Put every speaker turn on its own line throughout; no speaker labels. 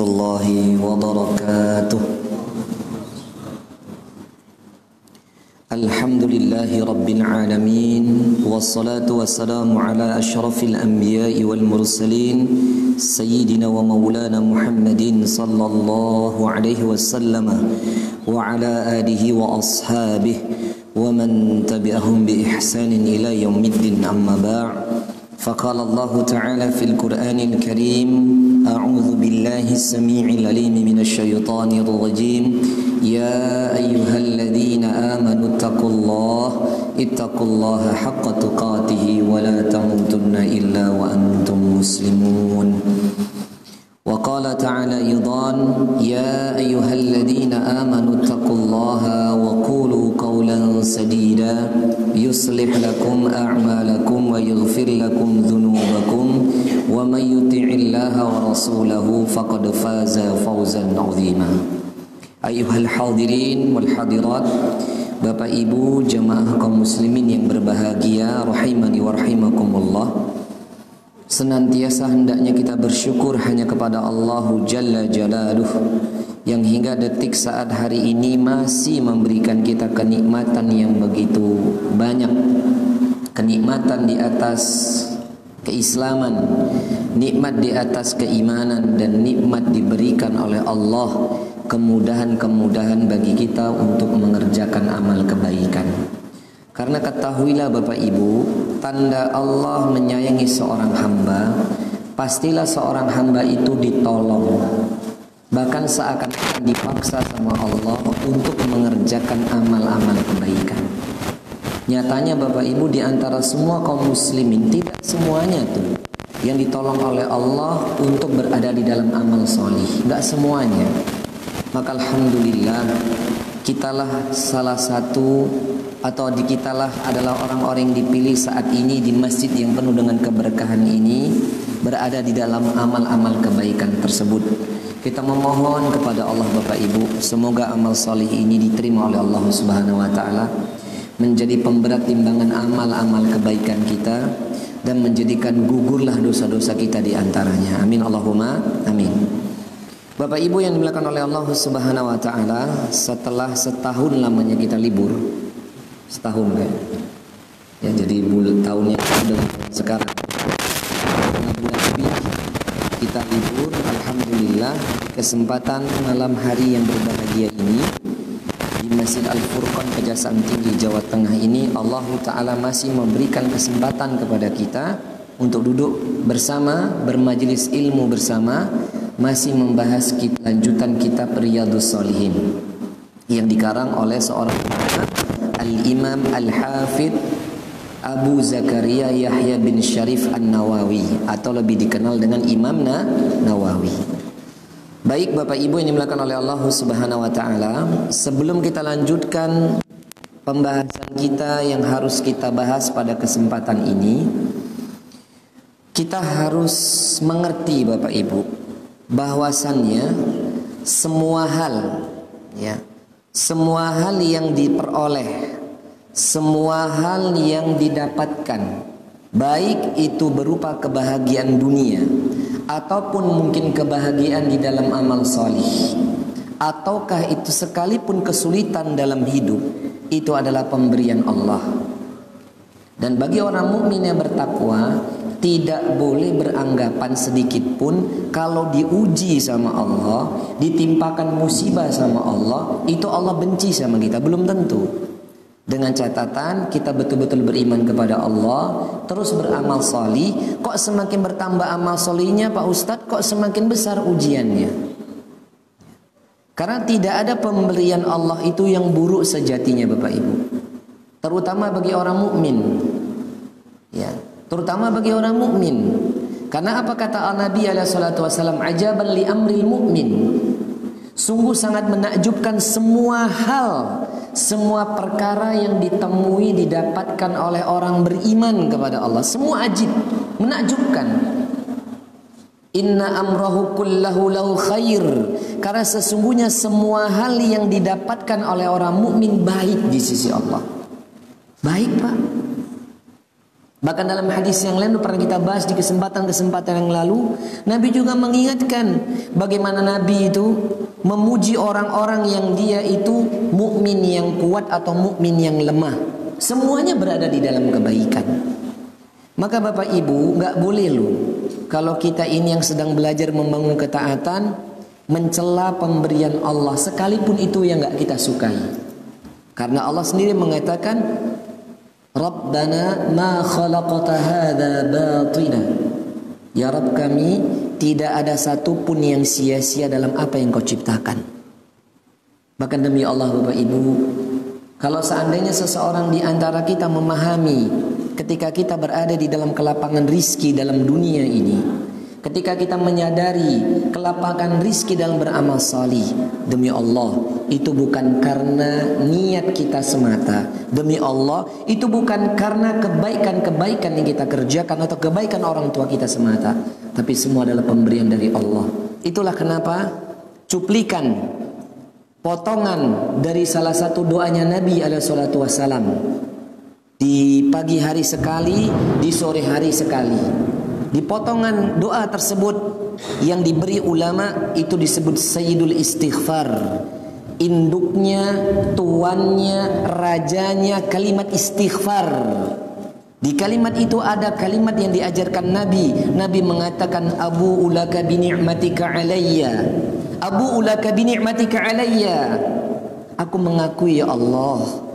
الله وبركاته. الحمد لله رب العالمين والصلاة والسلام على أشرف الأنبياء والمرسلين سيدنا ومولانا محمد صلى الله عليه وسلم وعلى آله وأصحابه ومن تبعهم بإحسان إلى يوم الدين. أما بعد فقال الله تعالى في القرآن الكريم أعوذ بالله السميع العليم من الشيطان الرجيم. يا أيها الذين آمنوا اتقوا الله اتقوا الله حق تقاته ولا تموتن إلا وأنتم مسلمون. وقال تعالى أيضا يا أيها الذين آمنوا اتقوا الله وقولوا قولا سديدا يصلح لكم أعمالكم ويغفر لكم ذنوبكم. ومن يطع الله ورسوله فقد فاز فوزا عظيما أيها الحاضرين والحاضرات Bapak Ibu jamaah kaum muslimin yang berbahagia rahimani wa rahimakumullah Senantiasa hendaknya kita bersyukur hanya kepada Allah Jalla Jalaluh yang hingga detik saat hari ini masih memberikan kita kenikmatan yang begitu banyak kenikmatan di atas keislaman nikmat di atas keimanan dan nikmat diberikan oleh Allah kemudahan-kemudahan bagi kita untuk mengerjakan amal kebaikan. Karena ketahuilah Bapak Ibu tanda Allah menyayangi seorang hamba pastilah seorang hamba itu ditolong. Bahkan seakan-akan dipaksa sama Allah untuk mengerjakan amal-amal kebaikan nyatanya Bapak Ibu di antara semua kaum muslimin tidak semuanya tuh yang ditolong oleh Allah untuk berada di dalam amal solih. Nggak semuanya. Maka Alhamdulillah kitalah salah satu atau di kitalah adalah orang-orang yang dipilih saat ini di masjid yang penuh dengan keberkahan ini berada di dalam amal-amal kebaikan tersebut. Kita memohon kepada Allah Bapak Ibu semoga amal solih ini diterima oleh Allah Subhanahu Wa Taala menjadi pemberat timbangan amal-amal kebaikan kita dan menjadikan gugurlah dosa-dosa kita di antaranya amin Allahumma amin Bapak Ibu yang dimuliakan oleh Allah Subhanahu wa taala, setelah setahun lamanya kita libur. Setahun kayak. Ya, jadi bulan tahunnya sudah sekarang. Bulan lebih kita libur, alhamdulillah kesempatan malam hari yang berbahagia ini Masjid Al-Furqan Kejaksaan Tinggi Jawa Tengah ini Allah taala masih memberikan kesempatan kepada kita untuk duduk bersama, bermajelis ilmu bersama masih membahas lanjutan kitab Riyadus Solihin yang dikarang oleh seorang Al-Imam Al-Hafidh Abu Zakaria Yahya bin Syarif An-Nawawi atau lebih dikenal dengan Imam Nawawi. Baik Bapak Ibu yang dimulakan oleh Allah Subhanahu wa taala, sebelum kita lanjutkan pembahasan kita yang harus kita bahas pada kesempatan ini, kita harus mengerti Bapak Ibu bahwasannya semua hal ya semua hal yang diperoleh semua hal yang didapatkan baik itu berupa kebahagiaan dunia ataupun mungkin kebahagiaan di dalam amal solih ataukah itu sekalipun kesulitan dalam hidup itu adalah pemberian Allah dan bagi orang mukmin yang bertakwa tidak boleh beranggapan sedikit pun kalau diuji sama Allah, ditimpakan musibah sama Allah, itu Allah benci sama kita, belum tentu. Dengan catatan kita betul-betul beriman kepada Allah, terus beramal solih. Kok semakin bertambah amal solihnya Pak Ustadz, kok semakin besar ujiannya? Karena tidak ada pemberian Allah itu yang buruk sejatinya Bapak Ibu. Terutama bagi orang mukmin. Ya, terutama bagi orang mukmin. Karena apa kata Nabi alaihi wasallam ajaban li amril mukmin. Sungguh sangat menakjubkan semua hal, semua perkara yang ditemui didapatkan oleh orang beriman kepada Allah. Semua ajib, menakjubkan. Inna amrahu kullahu lahu khair. Karena sesungguhnya semua hal yang didapatkan oleh orang mukmin baik di sisi Allah. Baik, Pak. Bahkan dalam hadis yang lain pernah kita bahas di kesempatan-kesempatan yang lalu, Nabi juga mengingatkan bagaimana Nabi itu memuji orang-orang yang dia itu mukmin yang kuat atau mukmin yang lemah. Semuanya berada di dalam kebaikan. Maka Bapak Ibu nggak boleh lu kalau kita ini yang sedang belajar membangun ketaatan mencela pemberian Allah sekalipun itu yang nggak kita sukai. Karena Allah sendiri mengatakan Rabbana ma khalaqta hadha batina. Ya Rabb kami tidak ada satu pun yang sia-sia dalam apa yang kau ciptakan. Bahkan demi Allah Bapak Ibu, kalau seandainya seseorang di antara kita memahami ketika kita berada di dalam kelapangan rizki dalam dunia ini, Ketika kita menyadari kelapangan rizki dalam beramal salih Demi Allah itu bukan karena niat kita semata Demi Allah itu bukan karena kebaikan-kebaikan yang kita kerjakan Atau kebaikan orang tua kita semata Tapi semua adalah pemberian dari Allah Itulah kenapa cuplikan potongan dari salah satu doanya Nabi alaihi wasallam di pagi hari sekali, di sore hari sekali. Di potongan doa tersebut yang diberi ulama itu disebut Sayyidul Istighfar. Induknya, tuannya, rajanya kalimat istighfar. Di kalimat itu ada kalimat yang diajarkan Nabi. Nabi mengatakan Abu ulaka bi ni'matika alayya. Abu ulaka bi ni'matika alayya. Aku mengakui ya Allah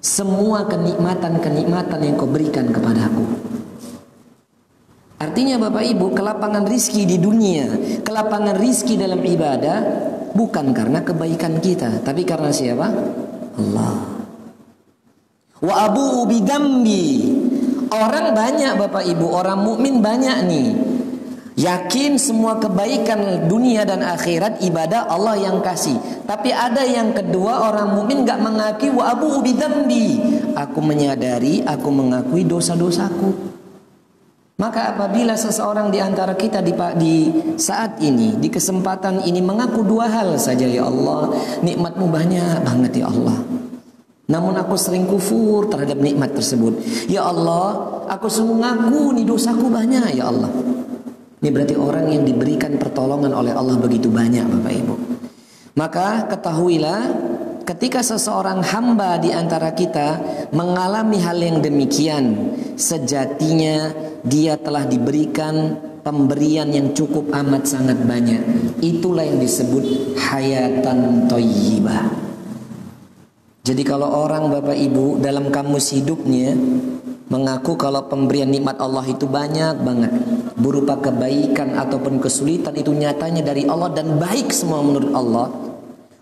semua kenikmatan-kenikmatan yang kau berikan kepadaku. Artinya Bapak Ibu kelapangan rizki di dunia Kelapangan rizki dalam ibadah Bukan karena kebaikan kita Tapi karena siapa? Allah Wa abu bidambi Orang banyak Bapak Ibu Orang mukmin banyak nih Yakin semua kebaikan dunia dan akhirat ibadah Allah yang kasih. Tapi ada yang kedua orang mukmin gak mengakui wa abu bidambi. Aku menyadari, aku mengakui dosa-dosaku. Maka apabila seseorang di antara kita di, di saat ini, di kesempatan ini mengaku dua hal saja ya Allah, nikmatmu banyak banget ya Allah. Namun aku sering kufur terhadap nikmat tersebut. Ya Allah, aku sungguh ngaku nih dosaku banyak ya Allah. Ini berarti orang yang diberikan pertolongan oleh Allah begitu banyak Bapak Ibu. Maka ketahuilah ketika seseorang hamba di antara kita mengalami hal yang demikian, sejatinya dia telah diberikan pemberian yang cukup amat sangat banyak. Itulah yang disebut hayatan toyibah. Jadi kalau orang Bapak Ibu dalam kamus hidupnya mengaku kalau pemberian nikmat Allah itu banyak banget berupa kebaikan ataupun kesulitan itu nyatanya dari Allah dan baik semua menurut Allah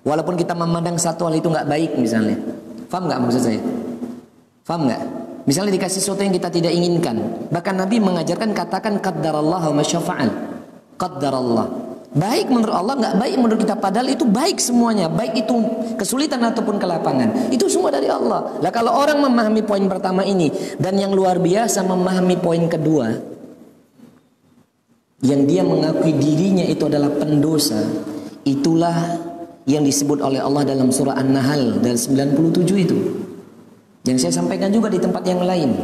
walaupun kita memandang satu hal itu nggak baik misalnya paham nggak maksud saya paham nggak Misalnya dikasih sesuatu yang kita tidak inginkan. Bahkan Nabi mengajarkan katakan qaddarallah wa masyafa'al. Qaddarallah. Baik menurut Allah, nggak baik menurut kita. Padahal itu baik semuanya. Baik itu kesulitan ataupun kelapangan. Itu semua dari Allah. Lah kalau orang memahami poin pertama ini. Dan yang luar biasa memahami poin kedua. Yang dia mengakui dirinya itu adalah pendosa. Itulah yang disebut oleh Allah dalam surah An-Nahl dan 97 itu. Yang saya sampaikan juga di tempat yang lain.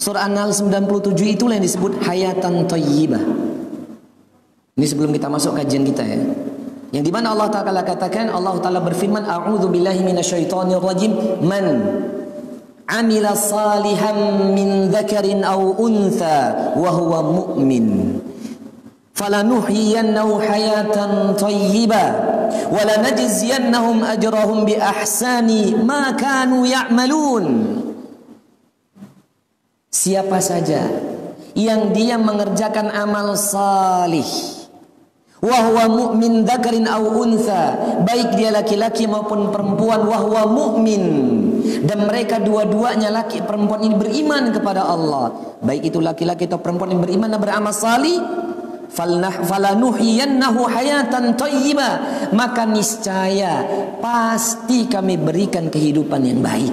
Surah An-Nahl 97 itulah yang disebut hayatan thayyibah. Ini sebelum kita masuk kajian kita ya. Yang di mana Allah Ta'ala katakan Allah Ta'ala berfirman A'udhu billahi minasyaitonir rajim Man amila salihan min dhakarin au untha wa huwa mu'min falanuhyiyannahu hayatan thayyiba wa lanajziyannahum ajrahum bi ahsani ma Siapa saja yang dia mengerjakan amal salih wahwa mu'min dzakarin aw untha baik dia laki-laki maupun perempuan wahwa mu'min dan mereka dua-duanya laki perempuan ini beriman kepada Allah. Baik itu laki-laki atau perempuan yang beriman dan beramal salih falanuhiyannahu hayatan thayyibah maka niscaya pasti kami berikan kehidupan yang baik.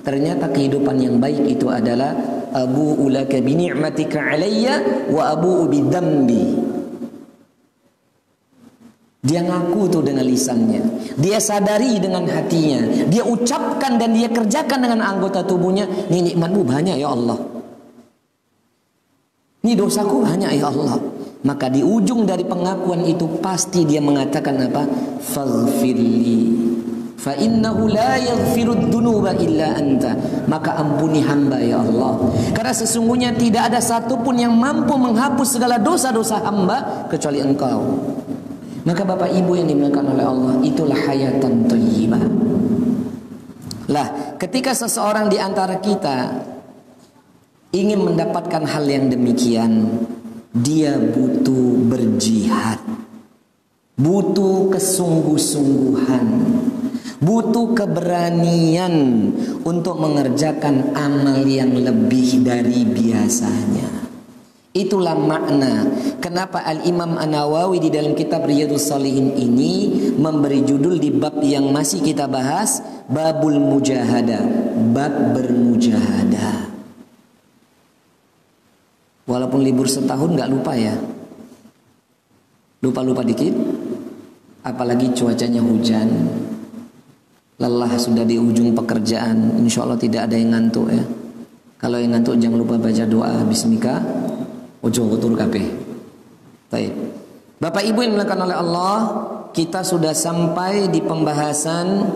Ternyata kehidupan yang baik itu adalah abu ulaka bi ni'matika alayya wa abu bi dambi. Dia ngaku tuh dengan lisannya. Dia sadari dengan hatinya. Dia ucapkan dan dia kerjakan dengan anggota tubuhnya ini nikmatmu banyak ya Allah. Ini dosaku hanya ya Allah. Maka di ujung dari pengakuan itu pasti dia mengatakan apa? Faghfirli. Fa innahu la yaghfiru dzunuba illa anta. Maka ampuni hamba ya Allah. Karena sesungguhnya tidak ada satupun yang mampu menghapus segala dosa-dosa hamba kecuali Engkau. Maka Bapak Ibu yang dimuliakan oleh Allah, itulah hayatan thayyibah. Lah, ketika seseorang di antara kita ingin mendapatkan hal yang demikian, dia butuh berjihad. Butuh kesungguh-sungguhan. Butuh keberanian untuk mengerjakan amal yang lebih dari biasanya. Itulah makna kenapa Al-Imam An-Nawawi di dalam kitab Riyadhus Salihin ini memberi judul di bab yang masih kita bahas Babul Mujahada, bab bermujahada. Walaupun libur setahun nggak lupa ya. Lupa-lupa dikit. Apalagi cuacanya hujan. Lelah sudah di ujung pekerjaan. Insya Allah tidak ada yang ngantuk ya. Kalau yang ngantuk jangan lupa baca doa Bismillah Ojo tur kabeh. Baik. Bapak Ibu yang dimuliakan oleh Allah, kita sudah sampai di pembahasan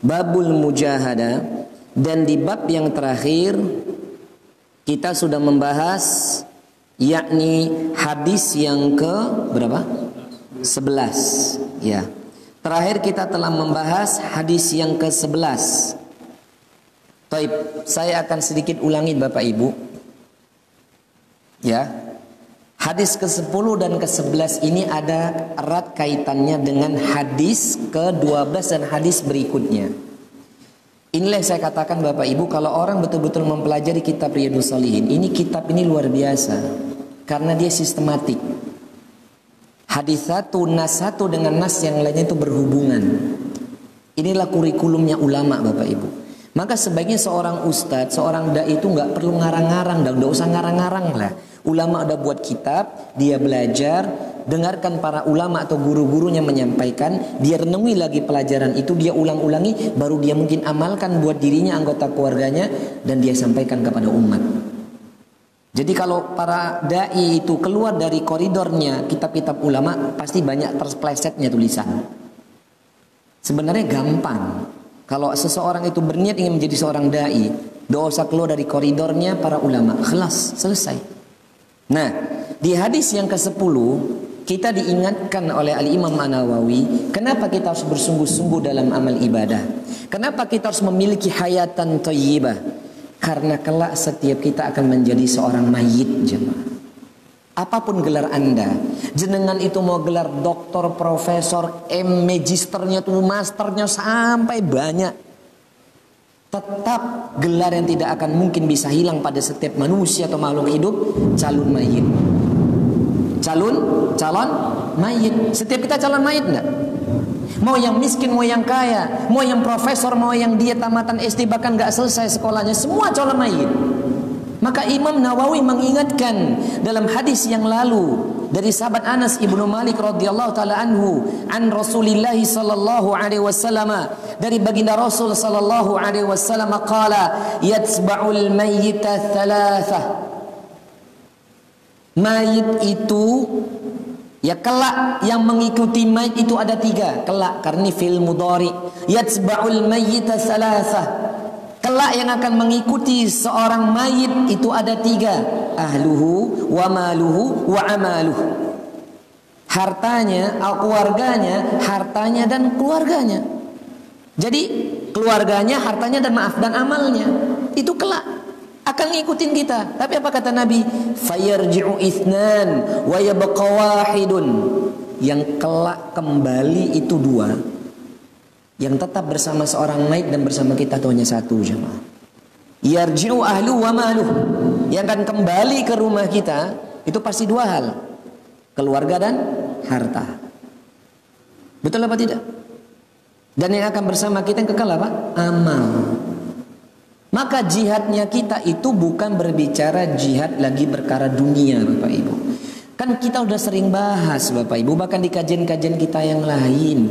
babul mujahada dan di bab yang terakhir kita sudah membahas yakni hadis yang ke berapa? 11 ya. Terakhir kita telah membahas hadis yang ke-11. Baik, saya akan sedikit ulangi Bapak Ibu. Ya. Hadis ke-10 dan ke-11 ini ada erat kaitannya dengan hadis ke-12 dan hadis berikutnya. Inilah yang saya katakan Bapak Ibu kalau orang betul-betul mempelajari kitab Riyadus Salihin, ini kitab ini luar biasa karena dia sistematik. Hadis satu, nas satu dengan nas yang lainnya itu berhubungan. Inilah kurikulumnya ulama Bapak Ibu. Maka sebaiknya seorang ustadz, seorang dai itu nggak perlu ngarang-ngarang, dan nggak usah ngarang-ngarang lah. Ulama ada buat kitab, dia belajar, dengarkan para ulama atau guru-gurunya menyampaikan, dia renungi lagi pelajaran itu, dia ulang-ulangi, baru dia mungkin amalkan buat dirinya, anggota keluarganya, dan dia sampaikan kepada umat. Jadi kalau para dai itu keluar dari koridornya kitab-kitab ulama, pasti banyak terplesetnya tulisan. Sebenarnya gampang. Kalau seseorang itu berniat ingin menjadi seorang dai, dosa keluar dari koridornya para ulama, kelas selesai. Nah, di hadis yang ke-10 kita diingatkan oleh Al-Imam An-Nawawi kenapa kita harus bersungguh-sungguh dalam amal ibadah. Kenapa kita harus memiliki hayatan thayyibah? Karena kelak setiap kita akan menjadi seorang mayit jemaah. Apa pun gelar Anda, jenengan itu mau gelar doktor, profesor, M, magisternya tuh masternya sampai banyak tetap gelar yang tidak akan mungkin bisa hilang pada setiap manusia atau makhluk hidup calon mayit calon calon mayit. Setiap kita calon mayit enggak? Mau yang miskin mau yang kaya mau yang profesor mau yang dia tamatan SD bahkan nggak selesai sekolahnya semua calon mayit. Maka Imam Nawawi mengingatkan dalam hadis yang lalu dari sahabat Anas ibnu Malik radhiyallahu taala anhu an Rasulillah sallallahu alaihi wasallam dari baginda Rasul sallallahu alaihi wasallam qala yatsba'ul mayyita thalathah mayit itu Ya kelak yang mengikuti mayit itu ada tiga. Kelak karena fil mudari Yatsba'ul mayyita salasah. Kelak yang akan mengikuti seorang mayit itu ada tiga. Ahluhu wa maluhu wa amaluhu hartanya keluarganya hartanya dan keluarganya. Jadi keluarganya hartanya dan maaf dan amalnya. Itu kelak akan ngikutin kita. Tapi apa kata Nabi? Fayarji'u ithnan wa yabqa wahidun. Yang kelak kembali itu dua. Yang tetap bersama seorang mayit dan bersama kita itu hanya satu jemaah. Yarji'u ahlu wa maluh. Yang akan kembali ke rumah kita itu pasti dua hal. Keluarga dan harta. Betul apa tidak? Dan yang akan bersama kita yang kekal apa? Amal maka jihadnya kita itu bukan berbicara jihad lagi perkara dunia Bapak Ibu kan kita udah sering bahas Bapak Ibu bahkan di kajian-kajian kita yang lain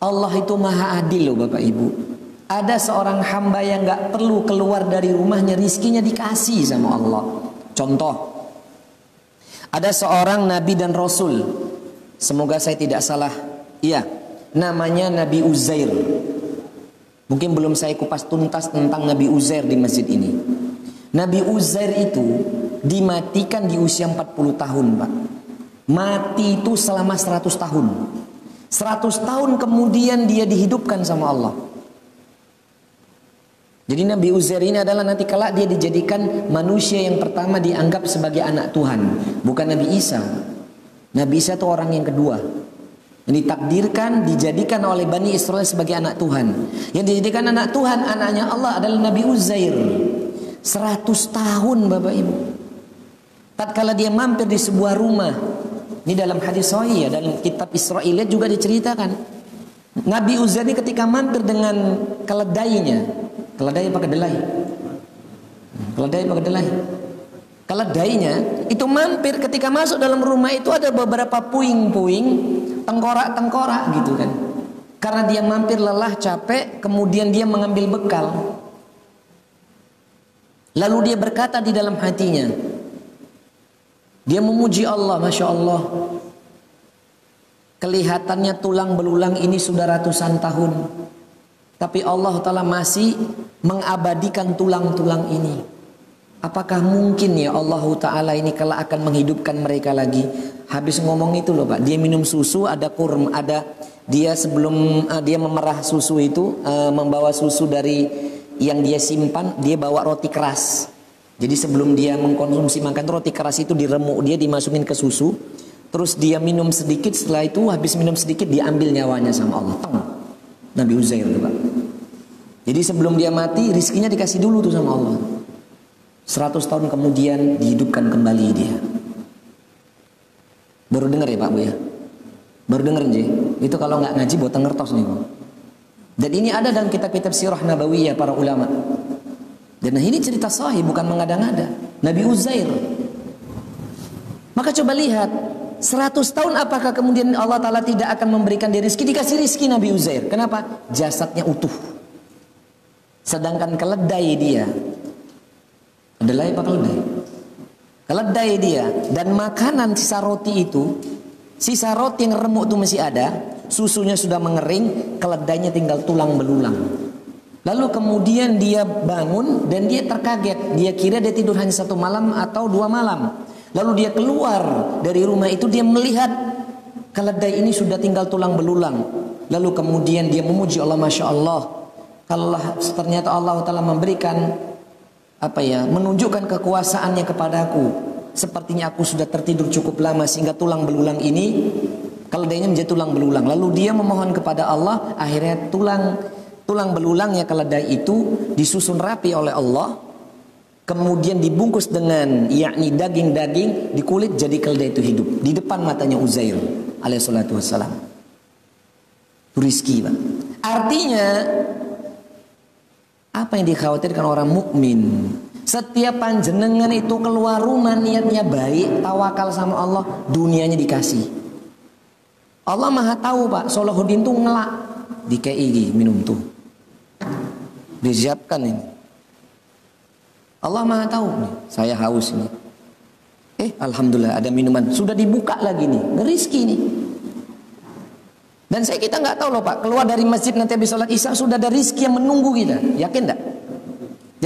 Allah itu maha adil loh Bapak Ibu ada seorang hamba yang gak perlu keluar dari rumahnya rizkinya dikasih sama Allah Contoh, ada seorang nabi dan rasul. Semoga saya tidak salah. Iya, namanya Nabi Uzair. Mungkin belum saya kupas tuntas tentang Nabi Uzair di masjid ini. Nabi Uzair itu dimatikan di usia 40 tahun, Pak. Mati itu selama 100 tahun. 100 tahun kemudian dia dihidupkan sama Allah. Jadi Nabi Uzair ini adalah nanti kelak dia dijadikan manusia yang pertama dianggap sebagai anak Tuhan, bukan Nabi Isa. Nabi Isa itu orang yang kedua. Yang ditakdirkan dijadikan oleh Bani Israel sebagai anak Tuhan. Yang dijadikan anak Tuhan anaknya Allah adalah Nabi Uzair. 100 tahun Bapak Ibu. Tatkala dia mampir di sebuah rumah. Ini dalam hadis sahih ya, dalam kitab Israiliyat juga diceritakan. Nabi Uzair ini ketika mampir dengan keledainya, keledai pakai delai. Keledai pakai delai. Keledainya itu mampir ketika masuk dalam rumah itu ada beberapa puing-puing, tengkorak-tengkorak gitu kan. Karena dia mampir lelah, capek, kemudian dia mengambil bekal. Lalu dia berkata di dalam hatinya, dia memuji Allah, masya Allah. Kelihatannya tulang belulang ini sudah ratusan tahun. Tapi Allah Ta'ala masih mengabadikan tulang-tulang ini. Apakah mungkin ya Allah Ta'ala ini kalau akan menghidupkan mereka lagi? Habis ngomong itu loh Pak, dia minum susu, ada kurm, ada dia sebelum uh, dia memerah susu itu, uh, membawa susu dari yang dia simpan, dia bawa roti keras. Jadi sebelum dia mengkonsumsi makan roti keras itu diremuk, dia dimasukin ke susu. Terus dia minum sedikit, setelah itu habis minum sedikit diambil nyawanya sama Allah. Nabi Uzair Pak. Jadi sebelum dia mati, rizkinya dikasih dulu tuh sama Allah. 100 tahun kemudian dihidupkan kembali dia. Baru dengar ya Pak Bu ya? Baru dengar nji. Itu kalau nggak ngaji buat ngertos nih. Dan ini ada dalam kitab-kitab sirah nabawiyah para ulama. Dan ini cerita sahih bukan mengada-ngada. Nabi Uzair. Maka coba lihat 100 tahun apakah kemudian Allah Ta'ala tidak akan memberikan dia rizki Dikasih rizki Nabi Uzair Kenapa? Jasadnya utuh Sedangkan keledai dia Keledai apa keledai? Keledai dia Dan makanan sisa roti itu Sisa roti yang remuk itu masih ada Susunya sudah mengering Keledainya tinggal tulang belulang Lalu kemudian dia bangun Dan dia terkaget Dia kira dia tidur hanya satu malam atau dua malam Lalu dia keluar dari rumah itu dia melihat keledai ini sudah tinggal tulang belulang. Lalu kemudian dia memuji Allah Masya Allah. Kalau ternyata Allah telah memberikan apa ya menunjukkan kekuasaannya kepadaku. Sepertinya aku sudah tertidur cukup lama sehingga tulang belulang ini keledainya menjadi tulang belulang. Lalu dia memohon kepada Allah akhirnya tulang tulang belulangnya keledai itu disusun rapi oleh Allah kemudian dibungkus dengan yakni daging-daging di kulit jadi keledai itu hidup di depan matanya Uzair alaihissalatu wassalam itu rizki Pak. artinya apa yang dikhawatirkan orang mukmin setiap panjenengan itu keluar rumah niatnya baik tawakal sama Allah dunianya dikasih Allah maha tahu Pak Solahuddin tuh ngelak di KI minum tuh disiapkan ini Allah Maha tahu nih, saya haus ini. Eh, alhamdulillah ada minuman. Sudah dibuka lagi nih, rizki nih. Dan saya kita nggak tahu loh Pak, keluar dari masjid nanti habis sholat isya sudah ada rizki yang menunggu kita. Yakin enggak?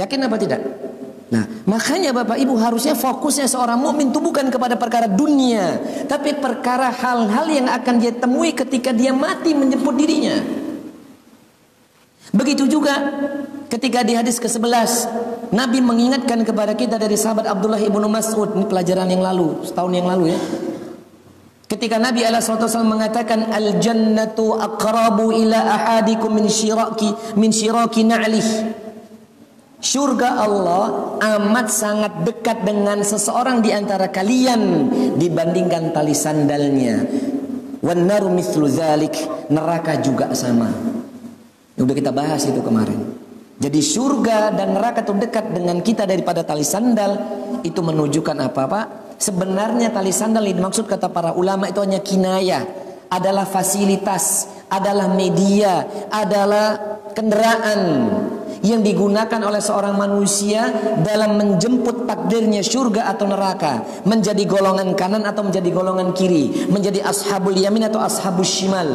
Yakin apa tidak? Nah, makanya Bapak Ibu harusnya fokusnya seorang mukmin itu bukan kepada perkara dunia, tapi perkara hal-hal yang akan dia temui ketika dia mati menjemput dirinya. Begitu juga ketika di hadis ke-11 Nabi mengingatkan kepada kita dari sahabat Abdullah ibnu Mas'ud ini pelajaran yang lalu setahun yang lalu ya ketika Nabi SAW mengatakan al jannatu aqrabu ila ahadikum min syiraki min syiraki na'lih Surga Allah amat sangat dekat dengan seseorang di antara kalian dibandingkan tali sandalnya. Wan naru mithlu neraka juga sama. Udah kita bahas itu kemarin. Jadi surga dan neraka itu dekat dengan kita daripada tali sandal itu menunjukkan apa Pak? Sebenarnya tali sandal ini maksud kata para ulama itu hanya kinayah, adalah fasilitas, adalah media, adalah kendaraan yang digunakan oleh seorang manusia dalam menjemput takdirnya surga atau neraka, menjadi golongan kanan atau menjadi golongan kiri, menjadi ashabul yamin atau ashabul shimal.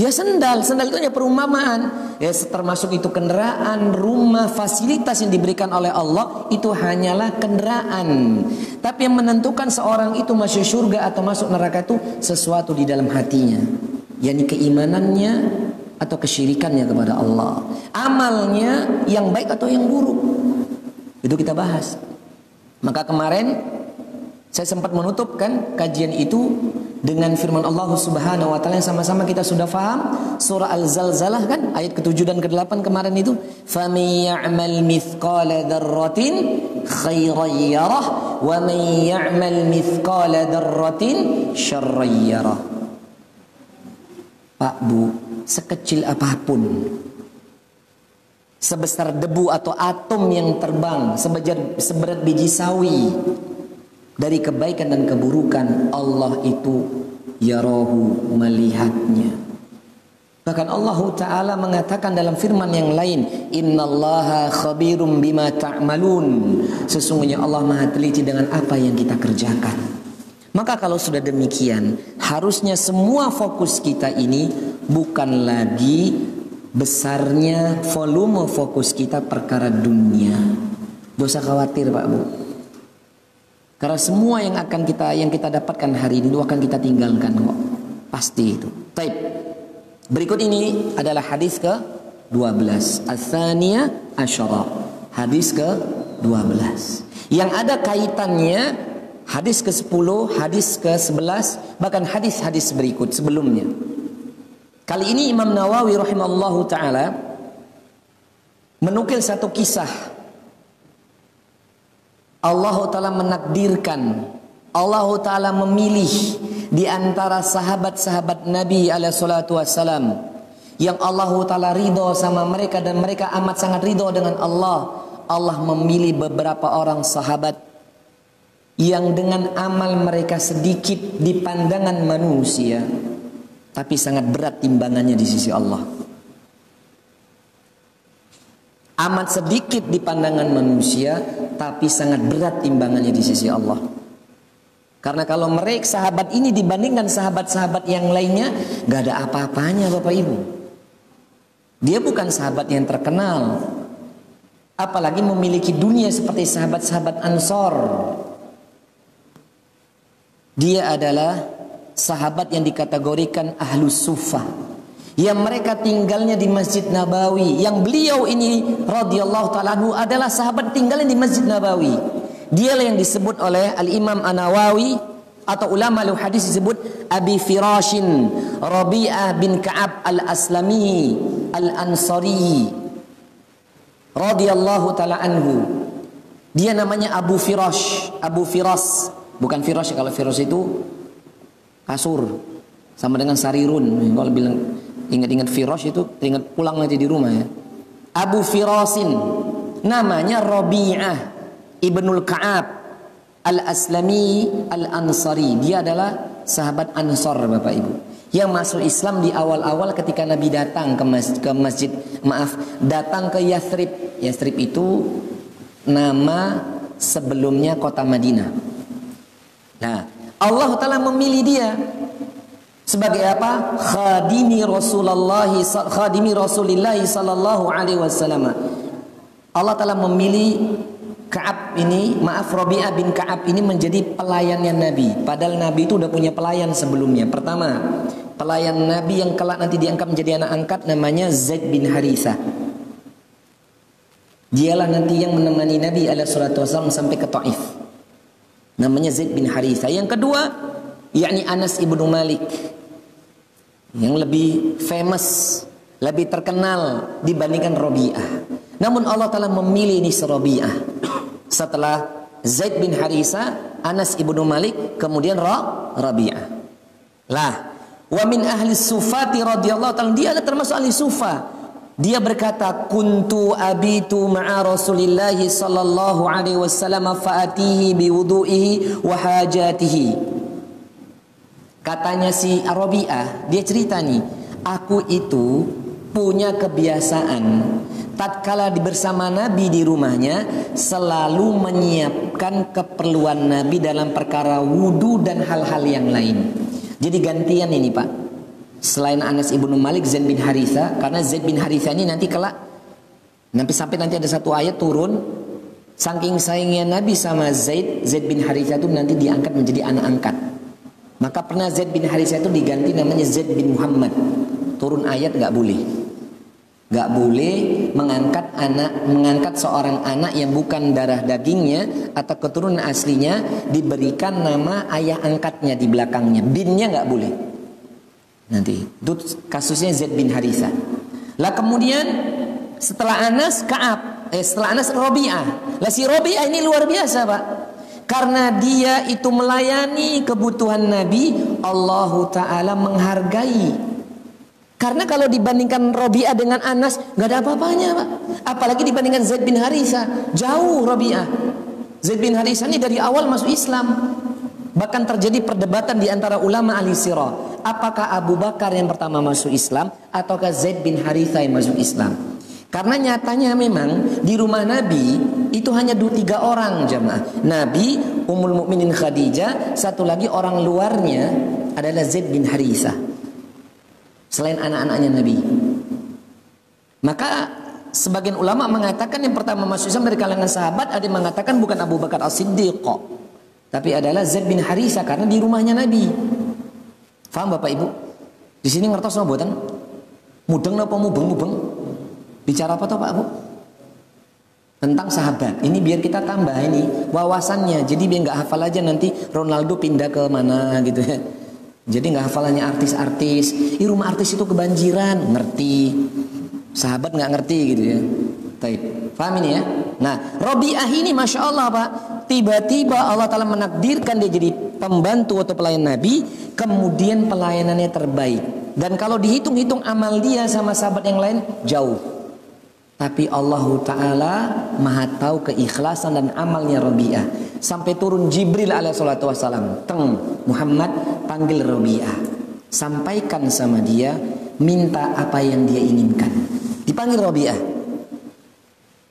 Ya sendal, sendal itu hanya perumpamaan. Ya termasuk itu kendaraan, rumah, fasilitas yang diberikan oleh Allah itu hanyalah kendaraan. Tapi yang menentukan seorang itu masuk surga atau masuk neraka itu sesuatu di dalam hatinya. yakni keimanannya atau kesyirikannya kepada Allah. Amalnya yang baik atau yang buruk. Itu kita bahas. Maka kemarin saya sempat menutupkan kajian itu dengan firman Allah Subhanahu wa taala yang sama-sama kita sudah faham. Surah Al-Zalzalah kan ayat ke-7 dan ke-8 kemarin itu may ya'mal mithqala dzarratin khairan yarah wa may ya'mal mithqala dzarratin syarran yarah. Pak Bu sekecil apa pun sebesar debu atau atom yang terbang seberat biji sawi dari kebaikan dan keburukan Allah itu yarahu melihatnya bahkan Allah taala mengatakan dalam firman yang lain innallaha khabirum bima ta'malun sesungguhnya Allah Maha teliti dengan apa yang kita kerjakan maka kalau sudah demikian harusnya semua fokus kita ini bukan lagi besarnya volume fokus kita perkara dunia. Dosa khawatir Pak Bu. Karena semua yang akan kita yang kita dapatkan hari ini itu akan kita tinggalkan kok. Pasti itu. Taib. Berikut ini adalah hadis ke 12. Ats-tsaniyah asyara. Hadis ke 12. Yang ada kaitannya hadis ke-10, hadis ke-11, bahkan hadis-hadis berikut sebelumnya. Kali ini Imam Nawawi rahimallahu taala menukil satu kisah Allah Ta'ala menakdirkan Allah Ta'ala memilih di antara sahabat-sahabat Nabi alaihi salatu wassalam yang Allah Ta'ala ridho sama mereka dan mereka amat sangat ridho dengan Allah. Allah memilih beberapa orang sahabat yang dengan amal mereka sedikit di pandangan manusia tapi sangat berat timbangannya di sisi Allah amat sedikit di pandangan manusia tapi sangat berat timbangannya di sisi Allah. Karena kalau mereka sahabat ini dibandingkan sahabat-sahabat yang lainnya gak ada apa-apanya Bapak Ibu. Dia bukan sahabat yang terkenal. Apalagi memiliki dunia seperti sahabat-sahabat Ansor. Dia adalah sahabat yang dikategorikan ahlus sufah yang mereka tinggalnya di Masjid Nabawi. Yang beliau ini radhiyallahu taala adalah sahabat tinggalnya di Masjid Nabawi. Dialah yang disebut oleh Al-Imam An-Nawawi atau ulama lu hadis disebut Abi Firashin Rabi'ah bin Ka'ab Al-Aslami Al-Ansari radhiyallahu taala anhu. Dia namanya Abu Firash Abu Firas. Bukan Firash kalau Firas itu kasur sama dengan sarirun. Kalau bilang Ingat-ingat Firosh itu ingat pulang nanti di rumah ya. Abu Firasin namanya Rabi'ah Ibnul Ka'ab Al-Aslami Al-Ansari. Dia adalah sahabat Ansor Bapak Ibu. Yang masuk Islam di awal-awal ketika Nabi datang ke masjid, ke masjid maaf, datang ke Yathrib. Yathrib itu nama sebelumnya kota Madinah. Nah, Allah Ta'ala memilih dia sebagai apa? Khadimi Rasulullah khadimi Rasulullah sallallahu alaihi wasallam. Allah telah memilih Ka'ab ini, maaf Rabi'ah bin Ka'ab ini menjadi pelayannya Nabi. Padahal Nabi itu udah punya pelayan sebelumnya. Pertama, pelayan Nabi yang kelak nanti diangkat menjadi anak angkat namanya Zaid bin Haritha. Dialah nanti yang menemani Nabi alaihi wasallam sampai ke Taif. Namanya Zaid bin Haritha. Yang kedua, yakni Anas ibnu Malik yang lebih famous, lebih terkenal dibandingkan Robi'ah. Namun Allah telah memilih ini Robi'ah. Setelah Zaid bin Harisa, Anas ibnu Malik, kemudian Ra, Rabi'ah. Lah, wa min ahli sufati radhiyallahu ta'ala dia termasuk ahli sufa. Dia berkata, "Kuntu abitu ma'a Rasulillah sallallahu alaihi wasallam fa'atihi biwudu'ihi wa hajatihi." Katanya si Arabiah, dia cerita nih, aku itu punya kebiasaan tatkala bersama Nabi di rumahnya selalu menyiapkan keperluan Nabi dalam perkara wudhu dan hal-hal yang lain. Jadi gantian ini Pak. Selain Anas ibnu Malik, Zaid bin Haritha, karena Zaid bin Haritha ini nanti kelak nanti sampai nanti ada satu ayat turun saking sayangnya Nabi sama Zaid, Zaid bin Haritha itu nanti diangkat menjadi anak angkat. Maka pernah Zaid bin Haritha itu diganti namanya Zaid bin Muhammad. Turun ayat nggak boleh. Gak boleh mengangkat anak, mengangkat seorang anak yang bukan darah dagingnya atau keturunan aslinya diberikan nama ayah angkatnya di belakangnya. Binnya gak boleh. Nanti itu kasusnya Zaid bin Harisa. Lah kemudian setelah Anas Kaab, eh setelah Anas Robi'ah. Lah si Robi'ah ini luar biasa pak. Karena dia itu melayani kebutuhan Nabi, Allahu Ta'ala menghargai karena kalau dibandingkan Robi'ah dengan Anas, nggak ada apa-apanya, Pak. Apalagi dibandingkan Zaid bin Harisa, jauh Robi'ah. Zaid bin Harisa ini dari awal masuk Islam. Bahkan terjadi perdebatan di antara ulama ahli sirah. Apakah Abu Bakar yang pertama masuk Islam ataukah Zaid bin Harisa yang masuk Islam? Karena nyatanya memang di rumah Nabi itu hanya dua tiga orang jamaah. Nabi, Ummul Mukminin Khadijah, satu lagi orang luarnya adalah Zaid bin Harisa selain anak-anaknya Nabi. Maka sebagian ulama mengatakan yang pertama masuk Islam dari kalangan sahabat ada yang mengatakan bukan Abu Bakar As-Siddiq tapi adalah Zaid bin Harisa karena di rumahnya Nabi. Faham Bapak Ibu? Di sini ngertos sama buatan? Mudeng apa mubeng-mubeng? Bicara apa toh Pak Bu? Tentang sahabat. Ini biar kita tambah ini wawasannya. Jadi biar nggak hafal aja nanti Ronaldo pindah ke mana gitu ya. Jadi nggak hafalannya artis-artis. Di rumah artis itu kebanjiran, ngerti. Sahabat nggak ngerti gitu ya. Taib. Paham ini ya? Nah, Robiah ini Masya Allah Pak. Tiba-tiba Allah Ta'ala menakdirkan dia jadi pembantu atau pelayan Nabi. Kemudian pelayanannya terbaik. Dan kalau dihitung-hitung amal dia sama sahabat yang lain, jauh. Tapi Allah Ta'ala maha tahu keikhlasan dan amalnya Robiah. Sampai turun Jibril alaihi salatu wassalam. Teng Muhammad panggil Robiah. Sampaikan sama dia. Minta apa yang dia inginkan. Dipanggil Robiah.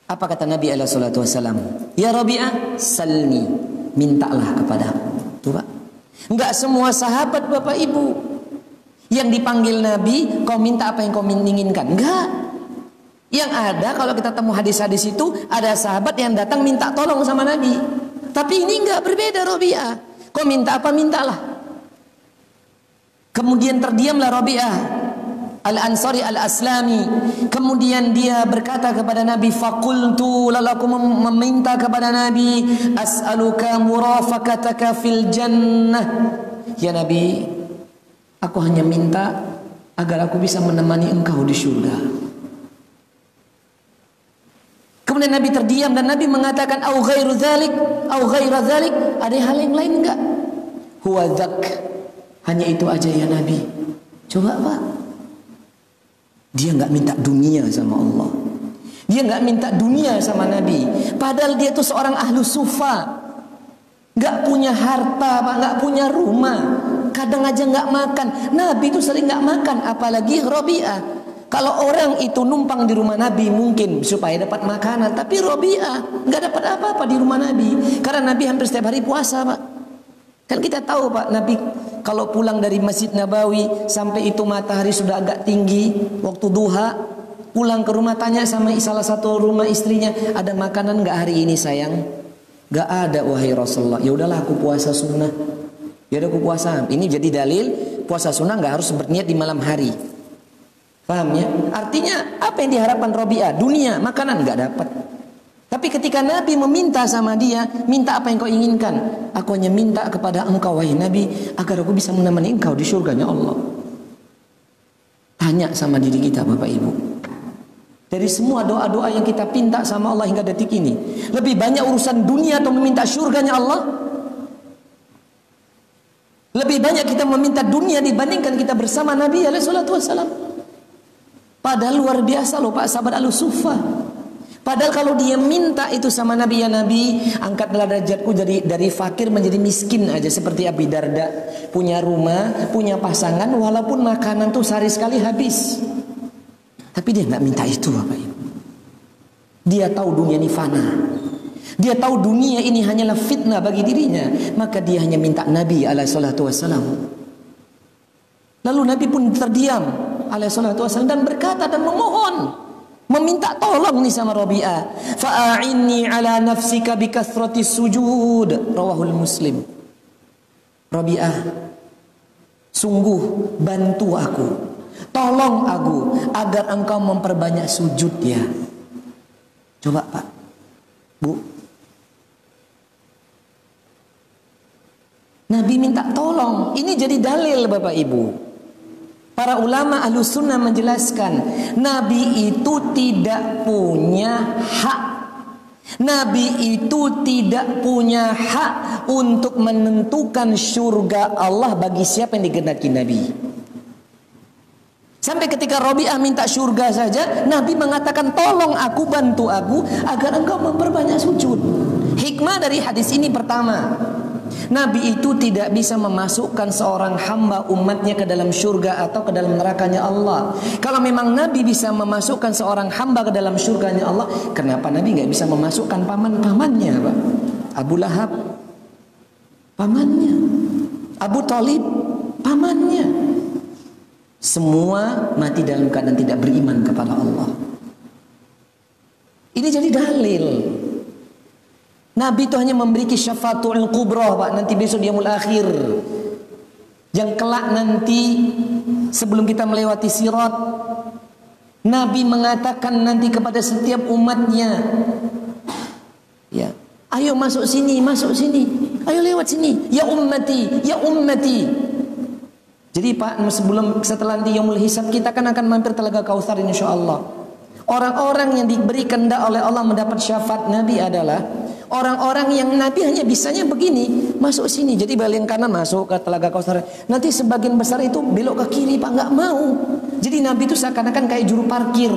Apa kata Nabi alaihi salatu wassalam? Ya Robiah, salni. Mintalah kepada Tuh Pak. Enggak semua sahabat Bapak Ibu. Yang dipanggil Nabi, kau minta apa yang kau inginkan. Enggak. Yang ada kalau kita temu hadis-hadis itu ada sahabat yang datang minta tolong sama Nabi. Tapi ini enggak berbeda Robiah. Kau minta apa mintalah. Kemudian terdiamlah Robiah Al-Ansari Al-Aslami Kemudian dia berkata kepada Nabi Fakultu lalu aku meminta kepada Nabi As'aluka murafakataka fil jannah Ya Nabi Aku hanya minta Agar aku bisa menemani engkau di syurga Kemudian Nabi terdiam dan Nabi mengatakan au ghairu dzalik au ghaira dzalik ada hal yang lain enggak? Huwa dzak. Hanya itu aja ya Nabi. Coba Pak. Dia enggak minta dunia sama Allah. Dia enggak minta dunia sama Nabi. Padahal dia itu seorang ahlu sufa. Enggak punya harta, Pak, enggak punya rumah. Kadang aja enggak makan. Nabi itu sering enggak makan, apalagi Robiah. Kalau orang itu numpang di rumah Nabi mungkin supaya dapat makanan, tapi Robiah nggak dapat apa-apa di rumah Nabi karena Nabi hampir setiap hari puasa, Pak. Kan kita tahu, Pak, Nabi kalau pulang dari Masjid Nabawi sampai itu matahari sudah agak tinggi waktu duha, pulang ke rumah tanya sama salah satu rumah istrinya, "Ada makanan nggak hari ini, sayang?" Gak ada wahai Rasulullah. Ya udahlah aku puasa sunnah. Ya udah aku puasa. Ini jadi dalil puasa sunnah nggak harus berniat di malam hari. Paham ya? Artinya apa yang diharapkan Robiah? Dunia, makanan nggak dapat. Tapi ketika Nabi meminta sama dia, minta apa yang kau inginkan? Aku hanya minta kepada engkau wahai Nabi agar aku bisa menemani engkau di surganya Allah. Tanya sama diri kita Bapak Ibu. Dari semua doa-doa yang kita pinta sama Allah hingga detik ini, lebih banyak urusan dunia atau meminta surganya Allah? Lebih banyak kita meminta dunia dibandingkan kita bersama Nabi alaihi salatu wasallam. Padahal luar biasa loh Pak sahabat Al-Sufa. Padahal kalau dia minta itu sama Nabi ya Nabi, angkatlah derajatku dari dari fakir menjadi miskin aja seperti Abi Darda, punya rumah, punya pasangan walaupun makanan tuh sehari sekali habis. Tapi dia nggak minta itu Bapak Ibu. Dia tahu dunia ini fana. Dia tahu dunia ini hanyalah fitnah bagi dirinya. Maka dia hanya minta Nabi alaihi salatu wassalam. Lalu Nabi pun terdiam alaihi wassalam dan berkata dan memohon meminta tolong nih sama Rabi'ah. Fa'inni ala nafsika bikathrati sujud. Rawahul Muslim. Rabi'ah, sungguh bantu aku. Tolong aku agar engkau memperbanyak sujud ya. Coba Pak. Bu. Nabi minta tolong. Ini jadi dalil Bapak Ibu. Para ulama ahlu sunnah menjelaskan Nabi itu tidak punya hak. Nabi itu tidak punya hak untuk menentukan surga Allah bagi siapa yang digendaki Nabi. Sampai ketika Robi'ah minta surga saja Nabi mengatakan tolong aku bantu aku Agar engkau memperbanyak sujud. Hikmah dari hadis ini pertama Nabi itu tidak bisa memasukkan seorang hamba umatnya ke dalam surga atau ke dalam nerakanya Allah. Kalau memang Nabi bisa memasukkan seorang hamba ke dalam surganya Allah, kenapa Nabi nggak bisa memasukkan paman-pamannya, Pak? Abu Lahab, pamannya. Abu Talib, pamannya. Semua mati dalam keadaan tidak beriman kepada Allah. Ini jadi dalil Nabi itu hanya memiliki syafaatul kubra Pak nanti besok dia mulai akhir. Yang kelak nanti sebelum kita melewati sirat Nabi mengatakan nanti kepada setiap umatnya Ya, ayo masuk sini, masuk sini. Ayo lewat sini. Ya ummati, ya ummati. Jadi Pak, sebelum setelah nanti Yaumul Hisab kita kan akan mampir Telaga Kautsar insyaallah. Orang-orang yang diberikan oleh Allah mendapat syafaat Nabi adalah Orang-orang yang Nabi hanya bisanya begini, masuk sini. Jadi balik kanan masuk ke telaga kausar. Nanti sebagian besar itu belok ke kiri, Pak nggak mau. Jadi Nabi itu seakan-akan kayak juru parkir.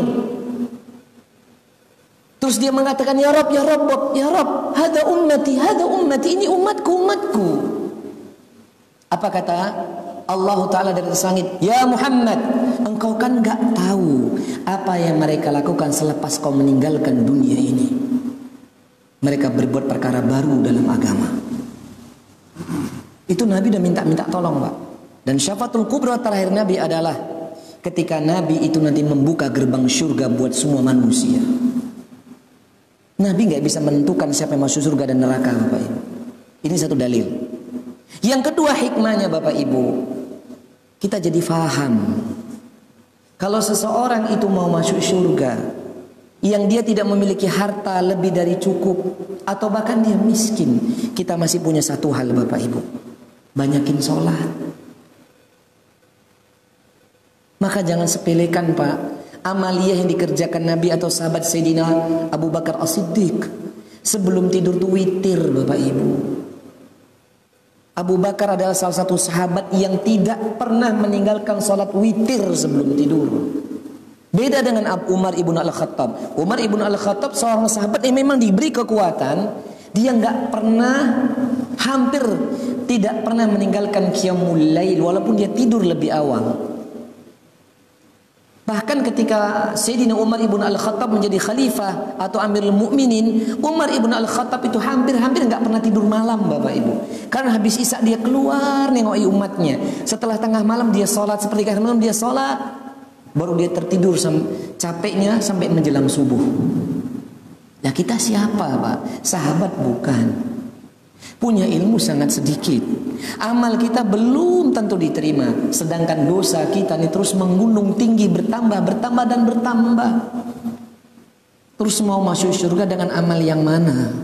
Terus dia mengatakan, Ya Rob, Ya Rob, Ya Rob, hada ummati, hada ummati, ini umatku, umatku. Apa kata Allah Ta'ala dari atas langit, Ya Muhammad, engkau kan nggak tahu apa yang mereka lakukan selepas kau meninggalkan dunia ini mereka berbuat perkara baru dalam agama. Itu Nabi udah minta-minta tolong, Pak. Dan syafaatul kubra terakhir Nabi adalah ketika Nabi itu nanti membuka gerbang surga buat semua manusia. Nabi nggak bisa menentukan siapa yang masuk surga dan neraka, Bapak Ibu. Ini satu dalil. Yang kedua hikmahnya Bapak Ibu, kita jadi faham kalau seseorang itu mau masuk surga, yang dia tidak memiliki harta lebih dari cukup atau bahkan dia miskin. Kita masih punya satu hal Bapak Ibu. Banyakin sholat. Maka jangan sepelekan Pak. Amaliyah yang dikerjakan Nabi atau sahabat Sayyidina Abu Bakar As-Siddiq. Sebelum tidur tuh witir Bapak Ibu. Abu Bakar adalah salah satu sahabat yang tidak pernah meninggalkan sholat witir sebelum tidur Beda dengan Umar ibn al-Khattab. Umar ibn al-Khattab seorang sahabat yang memang diberi kekuatan, dia nggak pernah hampir tidak pernah meninggalkan qiyamul lail walaupun dia tidur lebih awal. Bahkan ketika Sayyidina Umar ibn al-Khattab menjadi khalifah atau amirul mukminin, Umar ibn al-Khattab itu hampir-hampir nggak pernah tidur malam Bapak Ibu. Karena habis isak dia keluar nengoki umatnya. Setelah tengah malam dia sholat, seperti malam dia sholat, Baru dia tertidur capeknya sampai menjelang subuh. Ya kita siapa Pak? Sahabat bukan. Punya ilmu sangat sedikit. Amal kita belum tentu diterima. Sedangkan dosa kita ini terus menggunung tinggi bertambah, bertambah dan bertambah. Terus mau masuk surga dengan amal yang mana?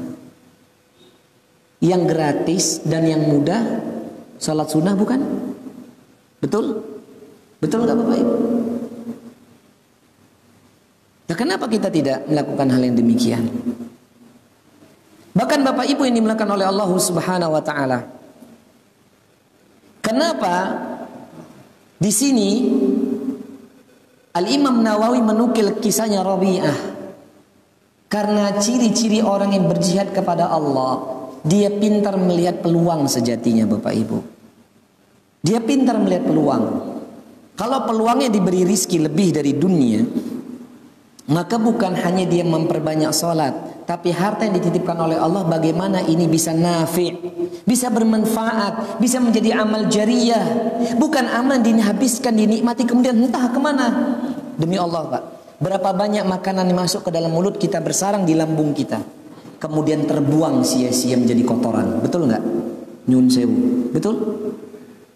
Yang gratis dan yang mudah? Salat sunnah bukan? Betul? Betul nggak Bapak Ibu? Kenapa kita tidak melakukan hal yang demikian? Bahkan Bapak Ibu yang dimulakan oleh Allah Subhanahu wa taala. Kenapa di sini Al-Imam Nawawi menukil kisahnya Rabi'ah karena ciri-ciri orang yang berjihad kepada Allah dia pintar melihat peluang sejatinya Bapak Ibu. Dia pintar melihat peluang. Kalau peluangnya diberi rizki lebih dari dunia, Maka bukan hanya dia memperbanyak sholat, tapi harta yang dititipkan oleh Allah bagaimana ini bisa nafi, bisa bermanfaat, bisa menjadi amal jariah. Bukan amal dihabiskan, dinikmati kemudian entah ke mana. Demi Allah Pak, berapa banyak makanan yang masuk ke dalam mulut kita bersarang di lambung kita. Kemudian terbuang sia-sia menjadi kotoran. Betul nggak? Nyun sewu. Betul?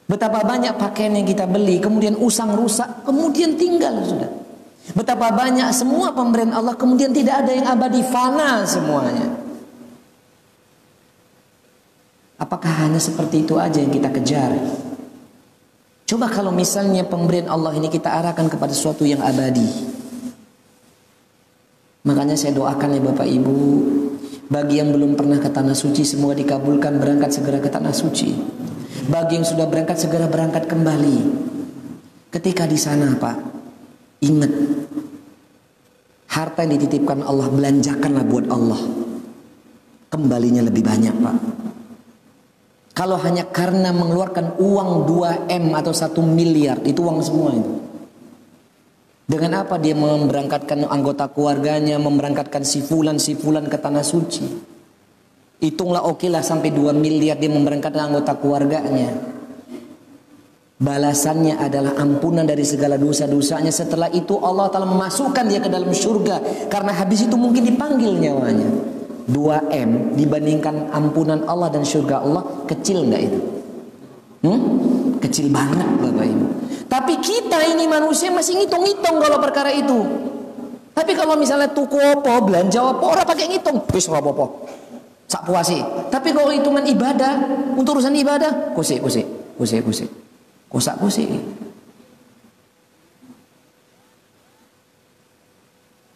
Betapa banyak pakaian yang kita beli, kemudian usang rusak, kemudian tinggal sudah. Betapa banyak semua pemberian Allah kemudian tidak ada yang abadi fana semuanya. Apakah hanya seperti itu aja yang kita kejar? Coba kalau misalnya pemberian Allah ini kita arahkan kepada sesuatu yang abadi. Makanya saya doakan ya Bapak Ibu, bagi yang belum pernah ke tanah suci semua dikabulkan berangkat segera ke tanah suci. Bagi yang sudah berangkat segera berangkat kembali. Ketika di sana Pak, Ingat. Harta yang dititipkan Allah Belanjakanlah buat Allah. Kembalinya lebih banyak Pak. Kalau hanya karena mengeluarkan uang 2M atau 1 miliar Itu uang semua itu. Dengan apa dia memberangkatkan anggota keluarganya Memberangkatkan si fulan, si fulan ke tanah suci? Hitunglah oke okay sampai 2 miliar dia memberangkatkan anggota keluarganya Balasannya adalah ampunan dari segala dosa-dosanya. Setelah itu Allah telah memasukkan dia ke dalam surga. Karena habis itu mungkin dipanggil nyawanya. 2M dibandingkan ampunan Allah dan surga Allah kecil nggak itu? Hmm? Kecil banget Bapak Ibu. Tapi kita ini manusia masih ngitung-ngitung kalau perkara itu. Tapi kalau misalnya tuku apa, belanja apa, orang pakai ngitung. Wis apa Sak puasi. Tapi kalau hitungan ibadah, untuk urusan ibadah, kusik, kusik, kusik, kusik. Kosak-kusik.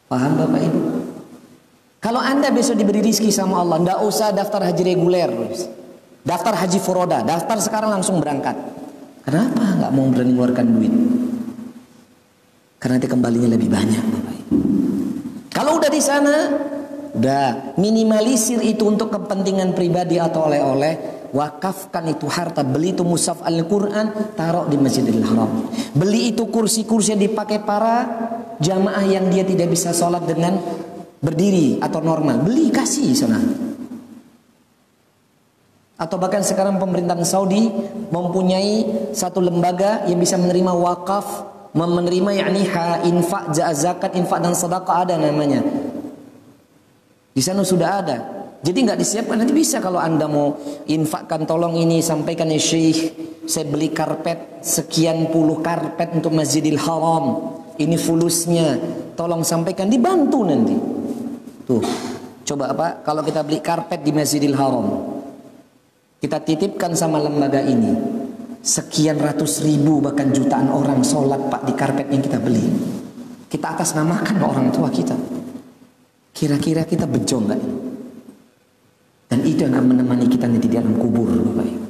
Paham Bapak Ibu? Kalau anda besok diberi rizki sama Allah, ndak usah daftar haji reguler, daftar haji furoda, daftar sekarang langsung berangkat. Kenapa nggak mau berani mengeluarkan duit? Karena nanti kembalinya lebih banyak, Bapak Ibu. Kalau udah di sana, udah minimalisir itu untuk kepentingan pribadi atau oleh-oleh, wakafkan itu harta beli itu mushaf Al-Quran taruh di Masjidil Haram. Beli itu kursi-kursi yang dipakai para jamaah yang dia tidak bisa sholat dengan berdiri atau normal. Beli kasih sana. Atau bahkan sekarang pemerintahan Saudi mempunyai satu lembaga yang bisa menerima wakaf menerima yakni infak zakat infak dan sedekah ada namanya. Di sana sudah ada jadi nggak disiapkan. Nanti bisa kalau anda mau infakkan tolong ini sampaikan ya Syekh. Saya beli karpet sekian puluh karpet untuk Masjidil Haram. Ini fulusnya. Tolong sampaikan dibantu nanti. Tuh coba apa? Kalau kita beli karpet di Masjidil Haram kita titipkan sama lembaga ini. Sekian ratus ribu bahkan jutaan orang sholat pak di karpet yang kita beli. Kita atas namakan orang tua kita. Kira-kira kita bejo nggak dan itu yang akan menemani kita nanti di dalam kubur, Bapak Ibu.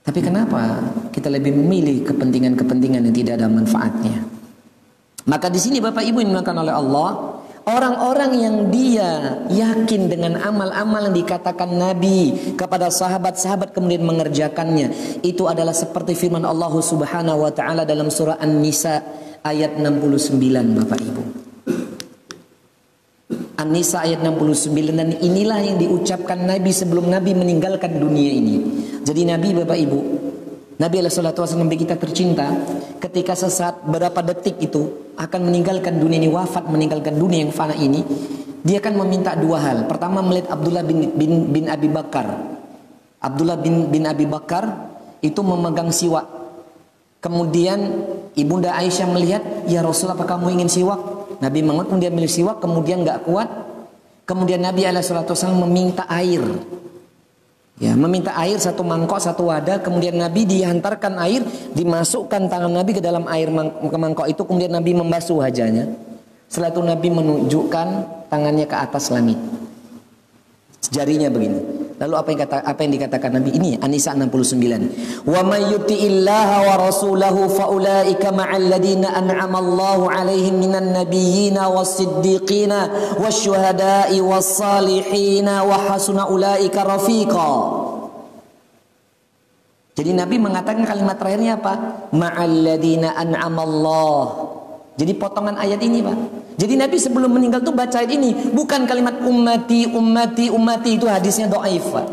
Tapi kenapa kita lebih memilih kepentingan-kepentingan yang tidak ada manfaatnya? Maka di sini Bapak Ibu yang dimakan oleh Allah, orang-orang yang dia yakin dengan amal-amal yang dikatakan Nabi kepada sahabat-sahabat kemudian mengerjakannya, itu adalah seperti firman Allah Subhanahu wa taala dalam surah An-Nisa ayat 69 Bapak Ibu. An-Nisa ayat 69 dan inilah yang diucapkan Nabi sebelum Nabi meninggalkan dunia ini. Jadi Nabi Bapak Ibu, Nabi SAW Nabi kita tercinta ketika sesaat berapa detik itu akan meninggalkan dunia ini wafat meninggalkan dunia yang fana ini dia akan meminta dua hal. Pertama melihat Abdullah bin, bin, bin Abi Bakar. Abdullah bin, bin Abi Bakar itu memegang siwak. Kemudian Ibunda Aisyah melihat, "Ya Rasul, apa kamu ingin siwak?" Nabi Muhammad kemudian milih siwak kemudian nggak kuat. Kemudian Nabi Alaihissalam meminta air. Ya meminta air satu mangkok satu wadah. Kemudian Nabi dihantarkan air dimasukkan tangan Nabi ke dalam air ke mangkok itu. Kemudian Nabi membasuh wajahnya. Setelah itu Nabi menunjukkan tangannya ke atas langit. Jarinya begini Lalu apa yang kata apa yang dikatakan Nabi ini An-Nisa 69. Wa may yuti'illaha wa rasulahu fa ulaika ma'al ladina an'ama Allahu 'alaihim minan nabiyyin was-siddiqin wasyuhada'i was-salihin wa hasuna ulaika rafiqa. Jadi Nabi mengatakan kalimat terakhirnya apa? Ma'alladina an'amallah. Jadi potongan ayat ini Pak. Jadi Nabi sebelum meninggal tuh baca ini. Bukan kalimat ummati, ummati, ummati. Itu hadisnya do'aif Pak.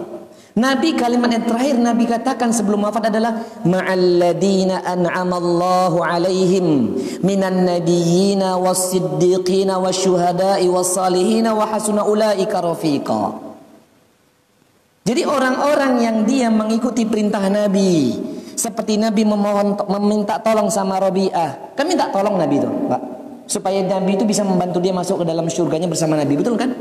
Nabi kalimat yang terakhir Nabi katakan sebelum wafat adalah ma'alladina an'amallahu alaihim minan nabiyyina was-siddiqina wasyuhada'i was-salihina wa hasuna ulaika rafiqa. Jadi orang-orang yang dia mengikuti perintah Nabi seperti Nabi memohon meminta tolong sama Rabi'ah. Kan minta tolong Nabi itu, Pak. Supaya Nabi itu bisa membantu dia masuk ke dalam surganya bersama Nabi, betul kan?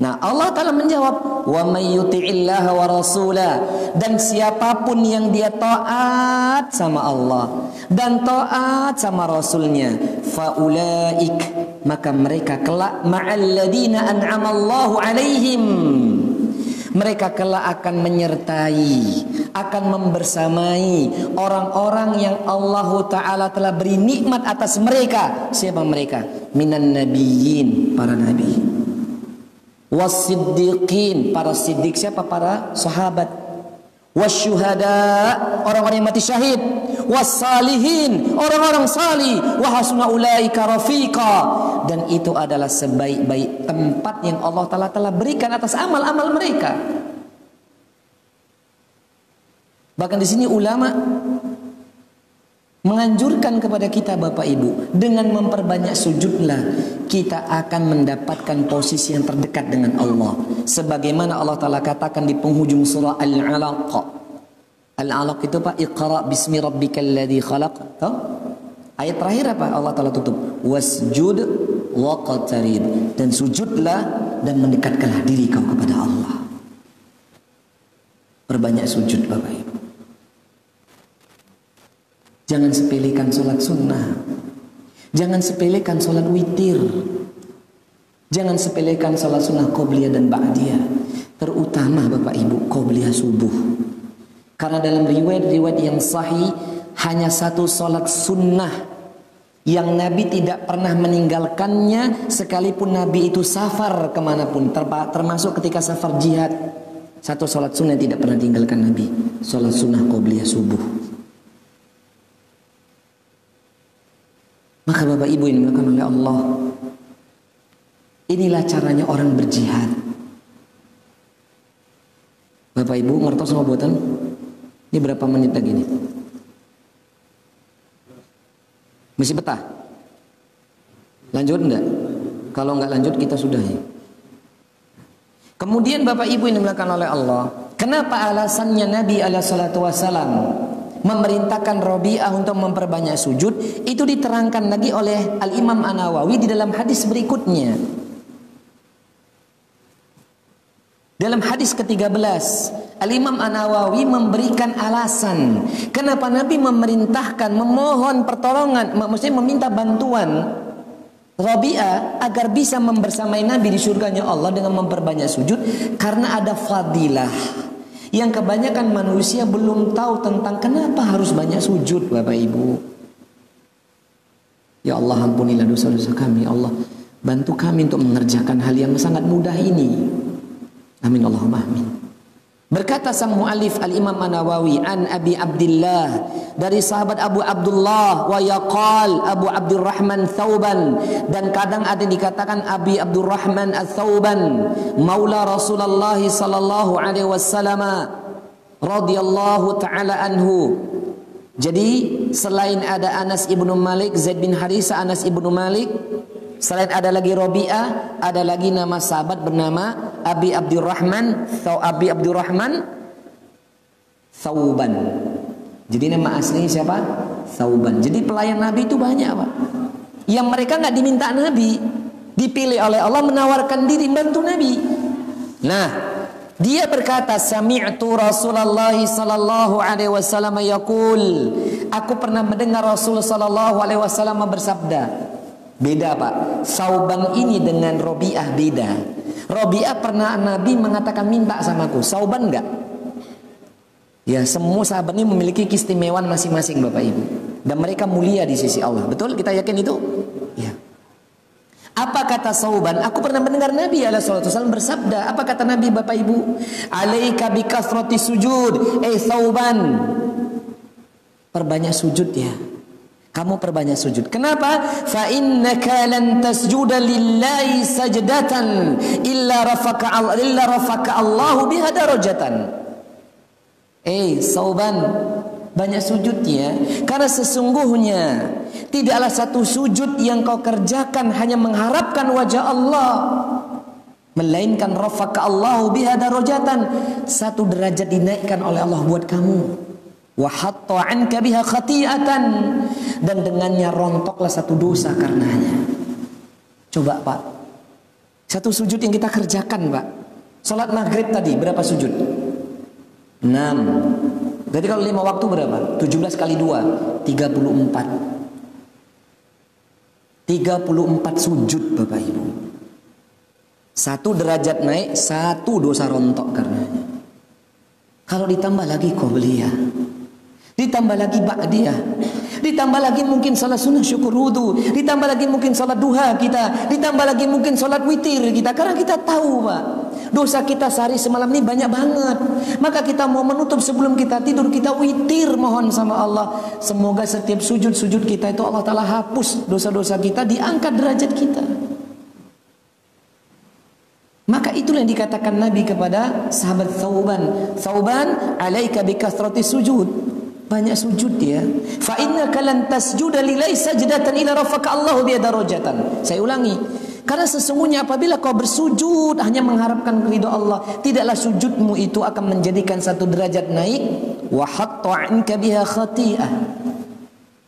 Nah, Allah Taala menjawab, "Wa may yuti'illah wa rasula." Dan siapa pun yang dia taat sama Allah dan taat sama Rasulnya, faulaik maka mereka kelak ma'al ladina an'amallahu alaihim. Mereka kelak akan menyertai, akan membersamai orang-orang yang Allah Ta'ala telah beri nikmat atas mereka. Siapa mereka? Minan nabiyyin, para nabi wasiddiqin para siddiq siapa para sahabat wasyuhada orang-orang yang mati syahid wasalihin orang-orang salih. Wahasuna ulaika rafiqa. Dan itu adalah sebaik-baik tempat yang Allah taala telah berikan atas amal-amal mereka. Bahkan di sini ulama menganjurkan kepada kita Bapak Ibu dengan memperbanyak sujudlah kita akan mendapatkan posisi yang terdekat dengan Allah. Sebagaimana Allah Taala katakan di penghujung surah Al-Alaq Al-Alaq itu Pak Iqra bismi rabbikal ladzi khalaq Tahu? ayat terakhir apa Allah Taala tutup wasjud waqtarib dan sujudlah dan mendekatkanlah diri kau kepada Allah perbanyak sujud Bapak Ibu Jangan sepelekan sholat sunnah. Jangan sepelekan sholat witir. Jangan sepelekan sholat sunnah qobliyah dan ba'diyah. Terutama Bapak Ibu qobliyah subuh. Karena dalam riwayat-riwayat yang sahih hanya satu sholat sunnah yang Nabi tidak pernah meninggalkannya sekalipun Nabi itu safar ke mana pun termasuk ketika safar jihad. Satu sholat sunnah tidak pernah tinggalkan Nabi. Sholat sunnah qobliyah subuh. Maka Bapak Ibu yang dimakan oleh Allah Inilah caranya orang berjihad. Bapak Ibu ngertos buatan Ini berapa menit lagi nih Masih betah? Lanjut enggak Kalau enggak lanjut kita sudahi. Kemudian Bapak Ibu yang dimakan oleh Allah Kenapa alasannya Nabi alaihi salatu wasalam memerintahkan Robi'ah untuk memperbanyak sujud? Itu diterangkan lagi oleh Al-Imam An-Nawawi di dalam hadis berikutnya. Dalam hadis ke-13, Al-Imam An-Nawawi memberikan alasan kenapa Nabi memerintahkan memohon pertolongan, maksudnya meminta bantuan Rabi'ah agar bisa membersamai Nabi di surganya Allah dengan memperbanyak sujud karena ada fadilah yang kebanyakan manusia belum tahu tentang kenapa harus banyak sujud Bapak Ibu. Ya Allah ampunilah dosa-dosa kami. Ya Allah bantu kami untuk mengerjakan hal yang sangat mudah ini. Amin Allahumma amin. Berkata sang muallif Al-Imam An-Nawawi an Abi Abdullah dari sahabat Abu Abdullah wa yaqal Abu Abdurrahman Thauban dan kadang ada dikatakan Abi Abdurrahman Ats-Thauban maula Rasulullah sallallahu alaihi wasallam radhiyallahu taala anhu jadi selain ada Anas ibnu Malik Zaid bin Harisa Anas ibnu Malik Selain ada lagi Robi'ah, ada lagi nama sahabat bernama Abi Abdurrahman, atau Abi Abdurrahman Thauban. Jadi nama aslinya siapa? Thauban. Jadi pelayan Nabi itu banyak, Pak. Yang mereka nggak diminta Nabi, dipilih oleh Allah menawarkan diri bantu Nabi. Nah, dia berkata, "Sami'tu Rasulullah sallallahu alaihi wasallam yaqul." Aku pernah mendengar Rasul sallallahu alaihi wasallam bersabda, Beda pak. Sauban ini dengan Robiah beda. Robiah pernah Nabi mengatakan minta sama aku. Sauban enggak? Ya semua sahabat ini memiliki keistimewaan masing-masing bapak ibu. Dan mereka mulia di sisi Allah. Betul kita yakin itu? Ya. Apa kata Sauban? Aku pernah mendengar Nabi SAW bersabda. Apa kata Nabi Bapak Ibu? Alaika bi sujud. Eh Sauban. Perbanyak sujud ya. Kamu perbanyak sujud. Kenapa? Fa innaka lan tasjuda lillahi sajdatan illa rafaka Allah illa rafaka Allahu biha darajatan. Eh, sauban banyak sujudnya karena sesungguhnya tidaklah satu sujud yang kau kerjakan hanya mengharapkan wajah Allah melainkan rafaka Allahu biha darajatan satu derajat dinaikkan oleh Allah buat kamu dan dengannya rontoklah satu dosa karenanya. Coba Pak. Satu sujud yang kita kerjakan Pak. Salat maghrib tadi berapa sujud? 6. Jadi kalau lima waktu berapa? 17 kali 2 34. 34 sujud Bapak Ibu. Satu derajat naik, satu dosa rontok karenanya. Kalau ditambah lagi qobliyah Ditambah lagi ba'diyah. Ditambah lagi mungkin salat sunnah syukur wudhu. Ditambah lagi mungkin salat duha kita. Ditambah lagi mungkin salat witir kita. Karena kita tahu Pak. Dosa kita sehari semalam ini banyak banget. Maka kita mau menutup sebelum kita tidur. Kita witir mohon sama Allah. Semoga setiap sujud-sujud kita itu Allah Ta'ala hapus dosa-dosa kita. Diangkat derajat kita. Maka itulah yang dikatakan Nabi kepada sahabat Thauban. Thauban alaika bikathrati sujud banyak sujud dia fa innaka lan tasjuda lillahi sajdatan ila rafaka Allah bi darajatan. Saya ulangi. Karena sesungguhnya apabila kau bersujud hanya mengharapkan ridho Allah tidaklah sujudmu itu akan menjadikan satu derajat naik. Wa hatta biha khati'ah.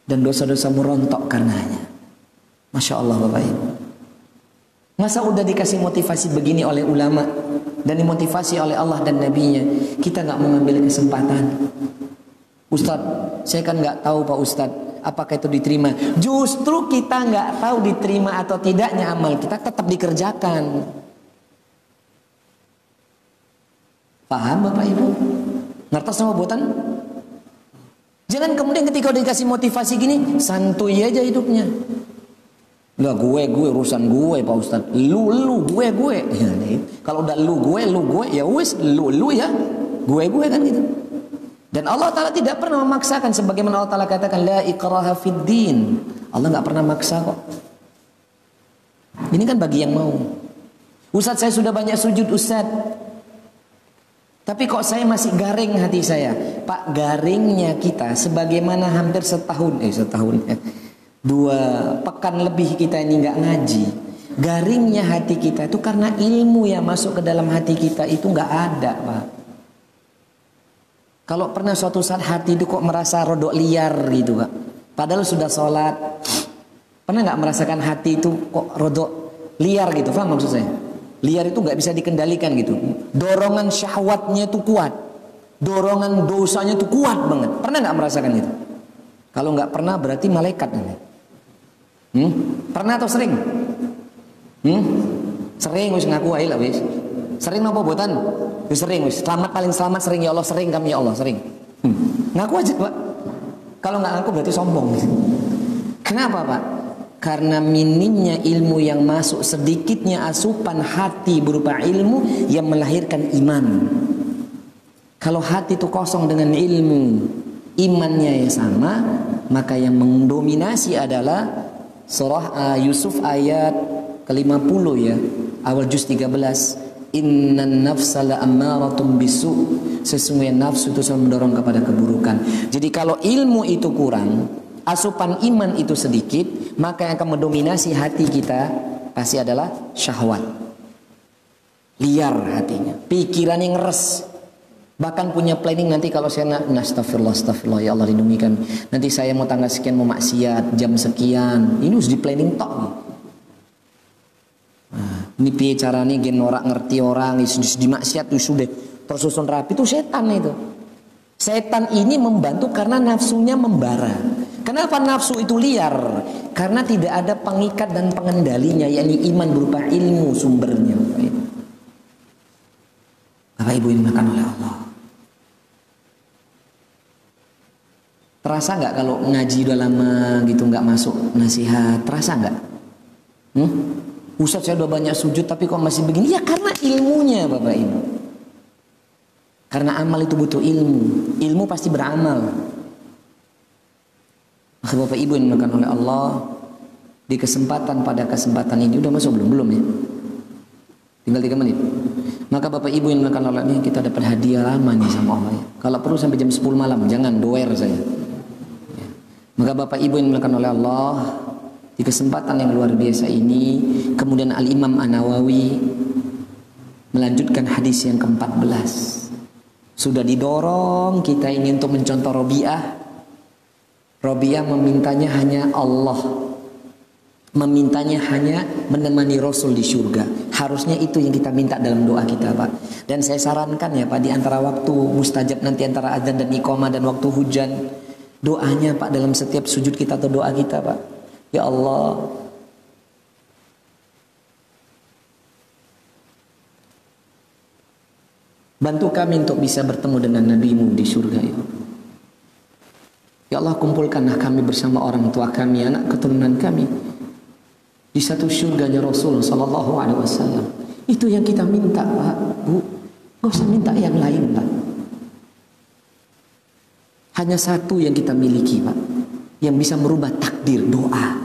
Dan dosa-dosamu rontok karenanya. Masya Allah Bapak Ibu. Masa udah dikasih motivasi begini oleh ulama dan dimotivasi oleh Allah dan Nabi-Nya, kita nggak mengambil kesempatan. Ustadz, saya kan nggak tahu Pak Ustadz, apakah itu diterima? Justru kita nggak tahu diterima atau tidaknya amal kita tetap dikerjakan. Paham Bapak Ibu? Ngertos sama buatan? Jangan kemudian ketika udah dikasih motivasi gini, santuy aja hidupnya. Enggak gue, gue urusan gue Pak Ustadz. Lu, lu, gue, gue. Ya, Kalau udah lu, gue, lu, gue, ya wis, lu, lu ya. Gue, gue kan gitu. Dan Allah Ta'ala tidak pernah memaksakan sebagaimana Allah Ta'ala katakan la ikraha fid din. Allah nggak pernah maksa kok. Ini kan bagi yang mau. Ustaz saya sudah banyak sujud Ustaz. Tapi kok saya masih garing hati saya. Pak garingnya kita sebagaimana hampir setahun eh setahun eh, dua pekan lebih kita ini nggak ngaji. Garingnya hati kita itu karena ilmu yang masuk ke dalam hati kita itu nggak ada, Pak. Kalau pernah suatu saat hati itu kok merasa rodok liar gitu pak. Padahal sudah sholat. Pernah nggak merasakan hati itu kok rodok liar gitu? Faham maksud saya? Liar itu nggak bisa dikendalikan gitu. Dorongan syahwatnya itu kuat. Dorongan dosanya itu kuat banget. Pernah nggak merasakan itu? Kalau nggak pernah berarti malaikat. Hmm? Pernah atau sering? Hmm? Sering wis ngaku lah wis. Sering apa buatan? Ya sering wis. Selamat paling selamat sering ya Allah sering kami ya Allah sering. Hmm. Ngaku aja pak. Kalau nggak ngaku berarti sombong. Kenapa pak? Karena minimnya ilmu yang masuk sedikitnya asupan hati berupa ilmu yang melahirkan iman. Kalau hati itu kosong dengan ilmu, imannya yang sama, maka yang mendominasi adalah surah uh, Yusuf ayat ke-50 ya, awal juz 13 Inna nafsa la ammaratun bisu. Sesungguhnya nafsu itu selalu mendorong kepada keburukan. Jadi kalau ilmu itu kurang, asupan iman itu sedikit, maka yang akan mendominasi hati kita pasti adalah syahwat. Liar hatinya, pikiran yang ngeres. Bahkan punya planning nanti kalau saya nak astagfirullah astagfirullah ya Allah lindungi kami. Nanti saya mau tanggal sekian mau maksiat jam sekian. Ini harus di planning tok. Ini piye caranya gen orang ngerti orang di maksiat itu sudah tersusun rapi itu setan itu. Setan ini membantu karena nafsunya membara. Kenapa nafsu itu liar? Karena tidak ada pengikat dan pengendalinya, yakni iman berupa ilmu sumbernya. Bapak Ibu ini makan oleh Allah. Terasa nggak kalau ngaji udah lama gitu nggak masuk nasihat? Terasa nggak? Hmm? Ustaz saya udah banyak sujud tapi kok masih begini? Ya karena ilmunya Bapak Ibu. Karena amal itu butuh ilmu. Ilmu pasti beramal. Maka Bapak Ibu yang dimuliakan oleh Allah, di kesempatan pada kesempatan ini udah masuk belum? Belum ya? Tinggal tiga menit. Maka Bapak Ibu yang dimuliakan oleh Allah, kita dapat hadiah lama nih sama Allah. Ya. Kalau perlu sampai jam 10 malam, jangan doer saya. Ya. Maka Bapak Ibu yang dimuliakan oleh Allah, di kesempatan yang luar biasa ini, kemudian Al-Imam An-Nawawi melanjutkan hadis yang ke-14. Sudah didorong kita ingin untuk mencontoh Robiah. Robiah memintanya hanya Allah. Memintanya hanya menemani Rasul di surga. Harusnya itu yang kita minta dalam doa kita Pak. Dan saya sarankan ya Pak di antara waktu mustajab nanti antara azan dan iqamah dan waktu hujan. Doanya Pak dalam setiap sujud kita atau doa kita Pak. Ya Allah Bantu kami untuk bisa bertemu dengan NabiMu di surga ya Ya Allah kumpulkanlah kami bersama orang tua kami, anak keturunan kami di satu surganya Rasul Sallallahu Alaihi Wasallam. Itu yang kita minta Pak, Bu. Gak usah minta yang lain Pak. Hanya satu yang kita miliki Pak, yang bisa merubah takdir doa.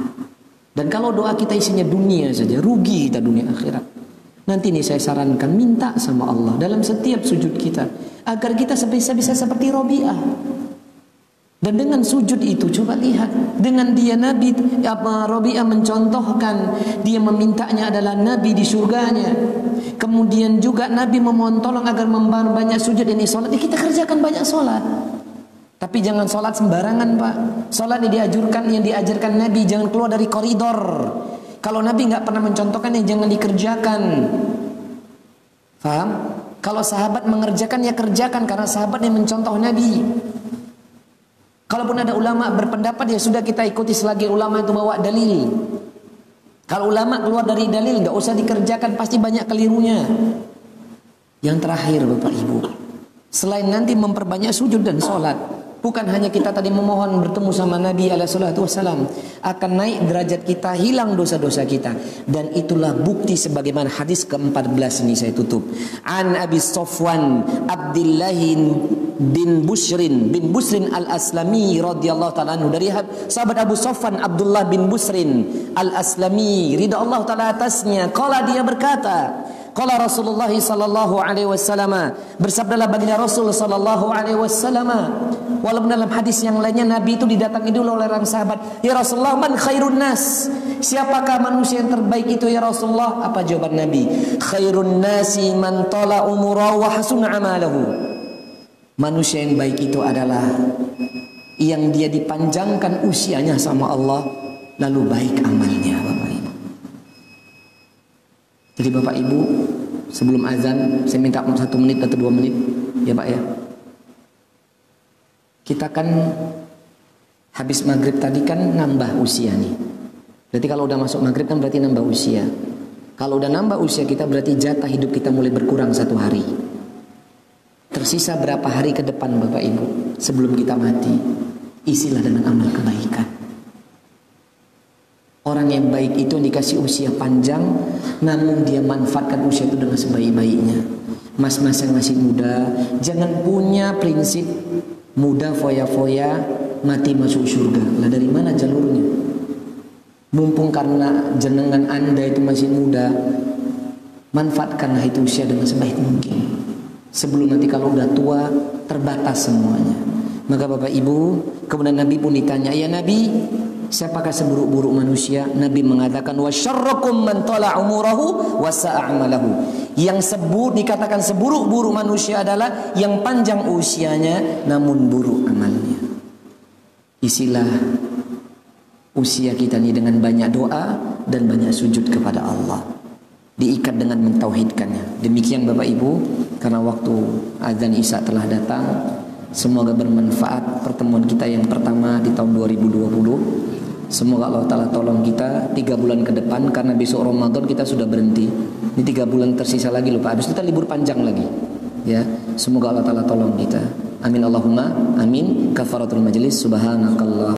Dan kalau doa kita isinya dunia saja, rugi kita dunia akhirat. Nanti nih saya sarankan minta sama Allah dalam setiap sujud kita agar kita bisa bisa seperti Robiah. Dan dengan sujud itu coba lihat dengan dia Nabi apa Robiah mencontohkan dia memintanya adalah Nabi di surganya. Kemudian juga Nabi memohon tolong agar membanyak sujud ini sholat. Ya kita kerjakan banyak sholat. Tapi jangan sholat sembarangan pak. Sholat yang diajarkan yang diajarkan Nabi jangan keluar dari koridor. Kalau Nabi nggak pernah mencontohkan ya jangan dikerjakan. Faham? Kalau sahabat mengerjakan ya kerjakan karena sahabat yang mencontoh Nabi. Kalaupun ada ulama berpendapat ya sudah kita ikuti selagi ulama itu bawa dalil. Kalau ulama keluar dari dalil nggak usah dikerjakan pasti banyak kelirunya. Yang terakhir Bapak Ibu, selain nanti memperbanyak sujud dan sholat, Bukan hanya kita tadi memohon bertemu sama Nabi Wasallam akan naik derajat kita, hilang dosa-dosa kita. Dan itulah bukti sebagaimana hadis ke-14 ini saya tutup. An Abi Sofwan Abdullah bin Bushrin bin Busrin Al-Aslami radhiyallahu taala anhu. Dari sahabat Abu Sofwan Abdullah bin Busrin Al-Aslami ridha Allah taala atasnya. Qala dia berkata Qala Rasulullah sallallahu alaihi wasallam bersabdalah baginda Rasul sallallahu alaihi wasallam. Walaupun dalam hadis yang lainnya Nabi itu didatangi dulu oleh orang sahabat ya Rasulullah man khairun nas? Siapakah manusia yang terbaik itu ya Rasulullah? Apa jawaban Nabi? Khairun nasi man tala umurahu wa hasun amalahu. Manusia yang baik itu adalah yang dia dipanjangkan usianya sama Allah lalu baik amalnya jadi Bapak Ibu sebelum azan saya minta satu menit atau dua menit ya Pak ya. Kita kan habis maghrib tadi kan nambah usia nih. Berarti kalau udah masuk maghrib kan berarti nambah usia. Kalau udah nambah usia kita berarti jatah hidup kita mulai berkurang satu hari. Tersisa berapa hari ke depan Bapak Ibu sebelum kita mati. Isilah dengan amal kebaikan. Orang yang baik itu dikasih usia panjang, namun dia manfaatkan usia itu dengan sebaik-baiknya. Mas-mas yang masih muda, jangan punya prinsip muda foya-foya, mati masuk surga. Lah dari mana jalurnya? Mumpung karena jenengan anda itu masih muda, manfaatkanlah itu usia dengan sebaik mungkin. Sebelum nanti kalau udah tua, terbatas semuanya. Maka Bapak Ibu, kemudian Nabi pun ditanya, ya Nabi, Siapakah seburuk-buruk manusia? Nabi mengatakan wa syarrakum man tala umurahu wa sa'amalahu. Yang sebut dikatakan seburuk-buruk manusia adalah yang panjang usianya namun buruk amalnya. Isilah usia kita ini dengan banyak doa dan banyak sujud kepada Allah. Diikat dengan mentauhidkannya. Demikian Bapak Ibu, karena waktu azan Isya telah datang, Semoga bermanfaat pertemuan kita yang pertama di tahun 2020 Semoga Allah Ta'ala tolong kita tiga bulan ke depan karena besok Ramadan kita sudah berhenti. Ini tiga bulan tersisa lagi lupa. Habis kita libur panjang lagi. Ya, semoga Allah Ta'ala tolong kita. Amin Allahumma amin. Kafaratul majlis subhanakallah.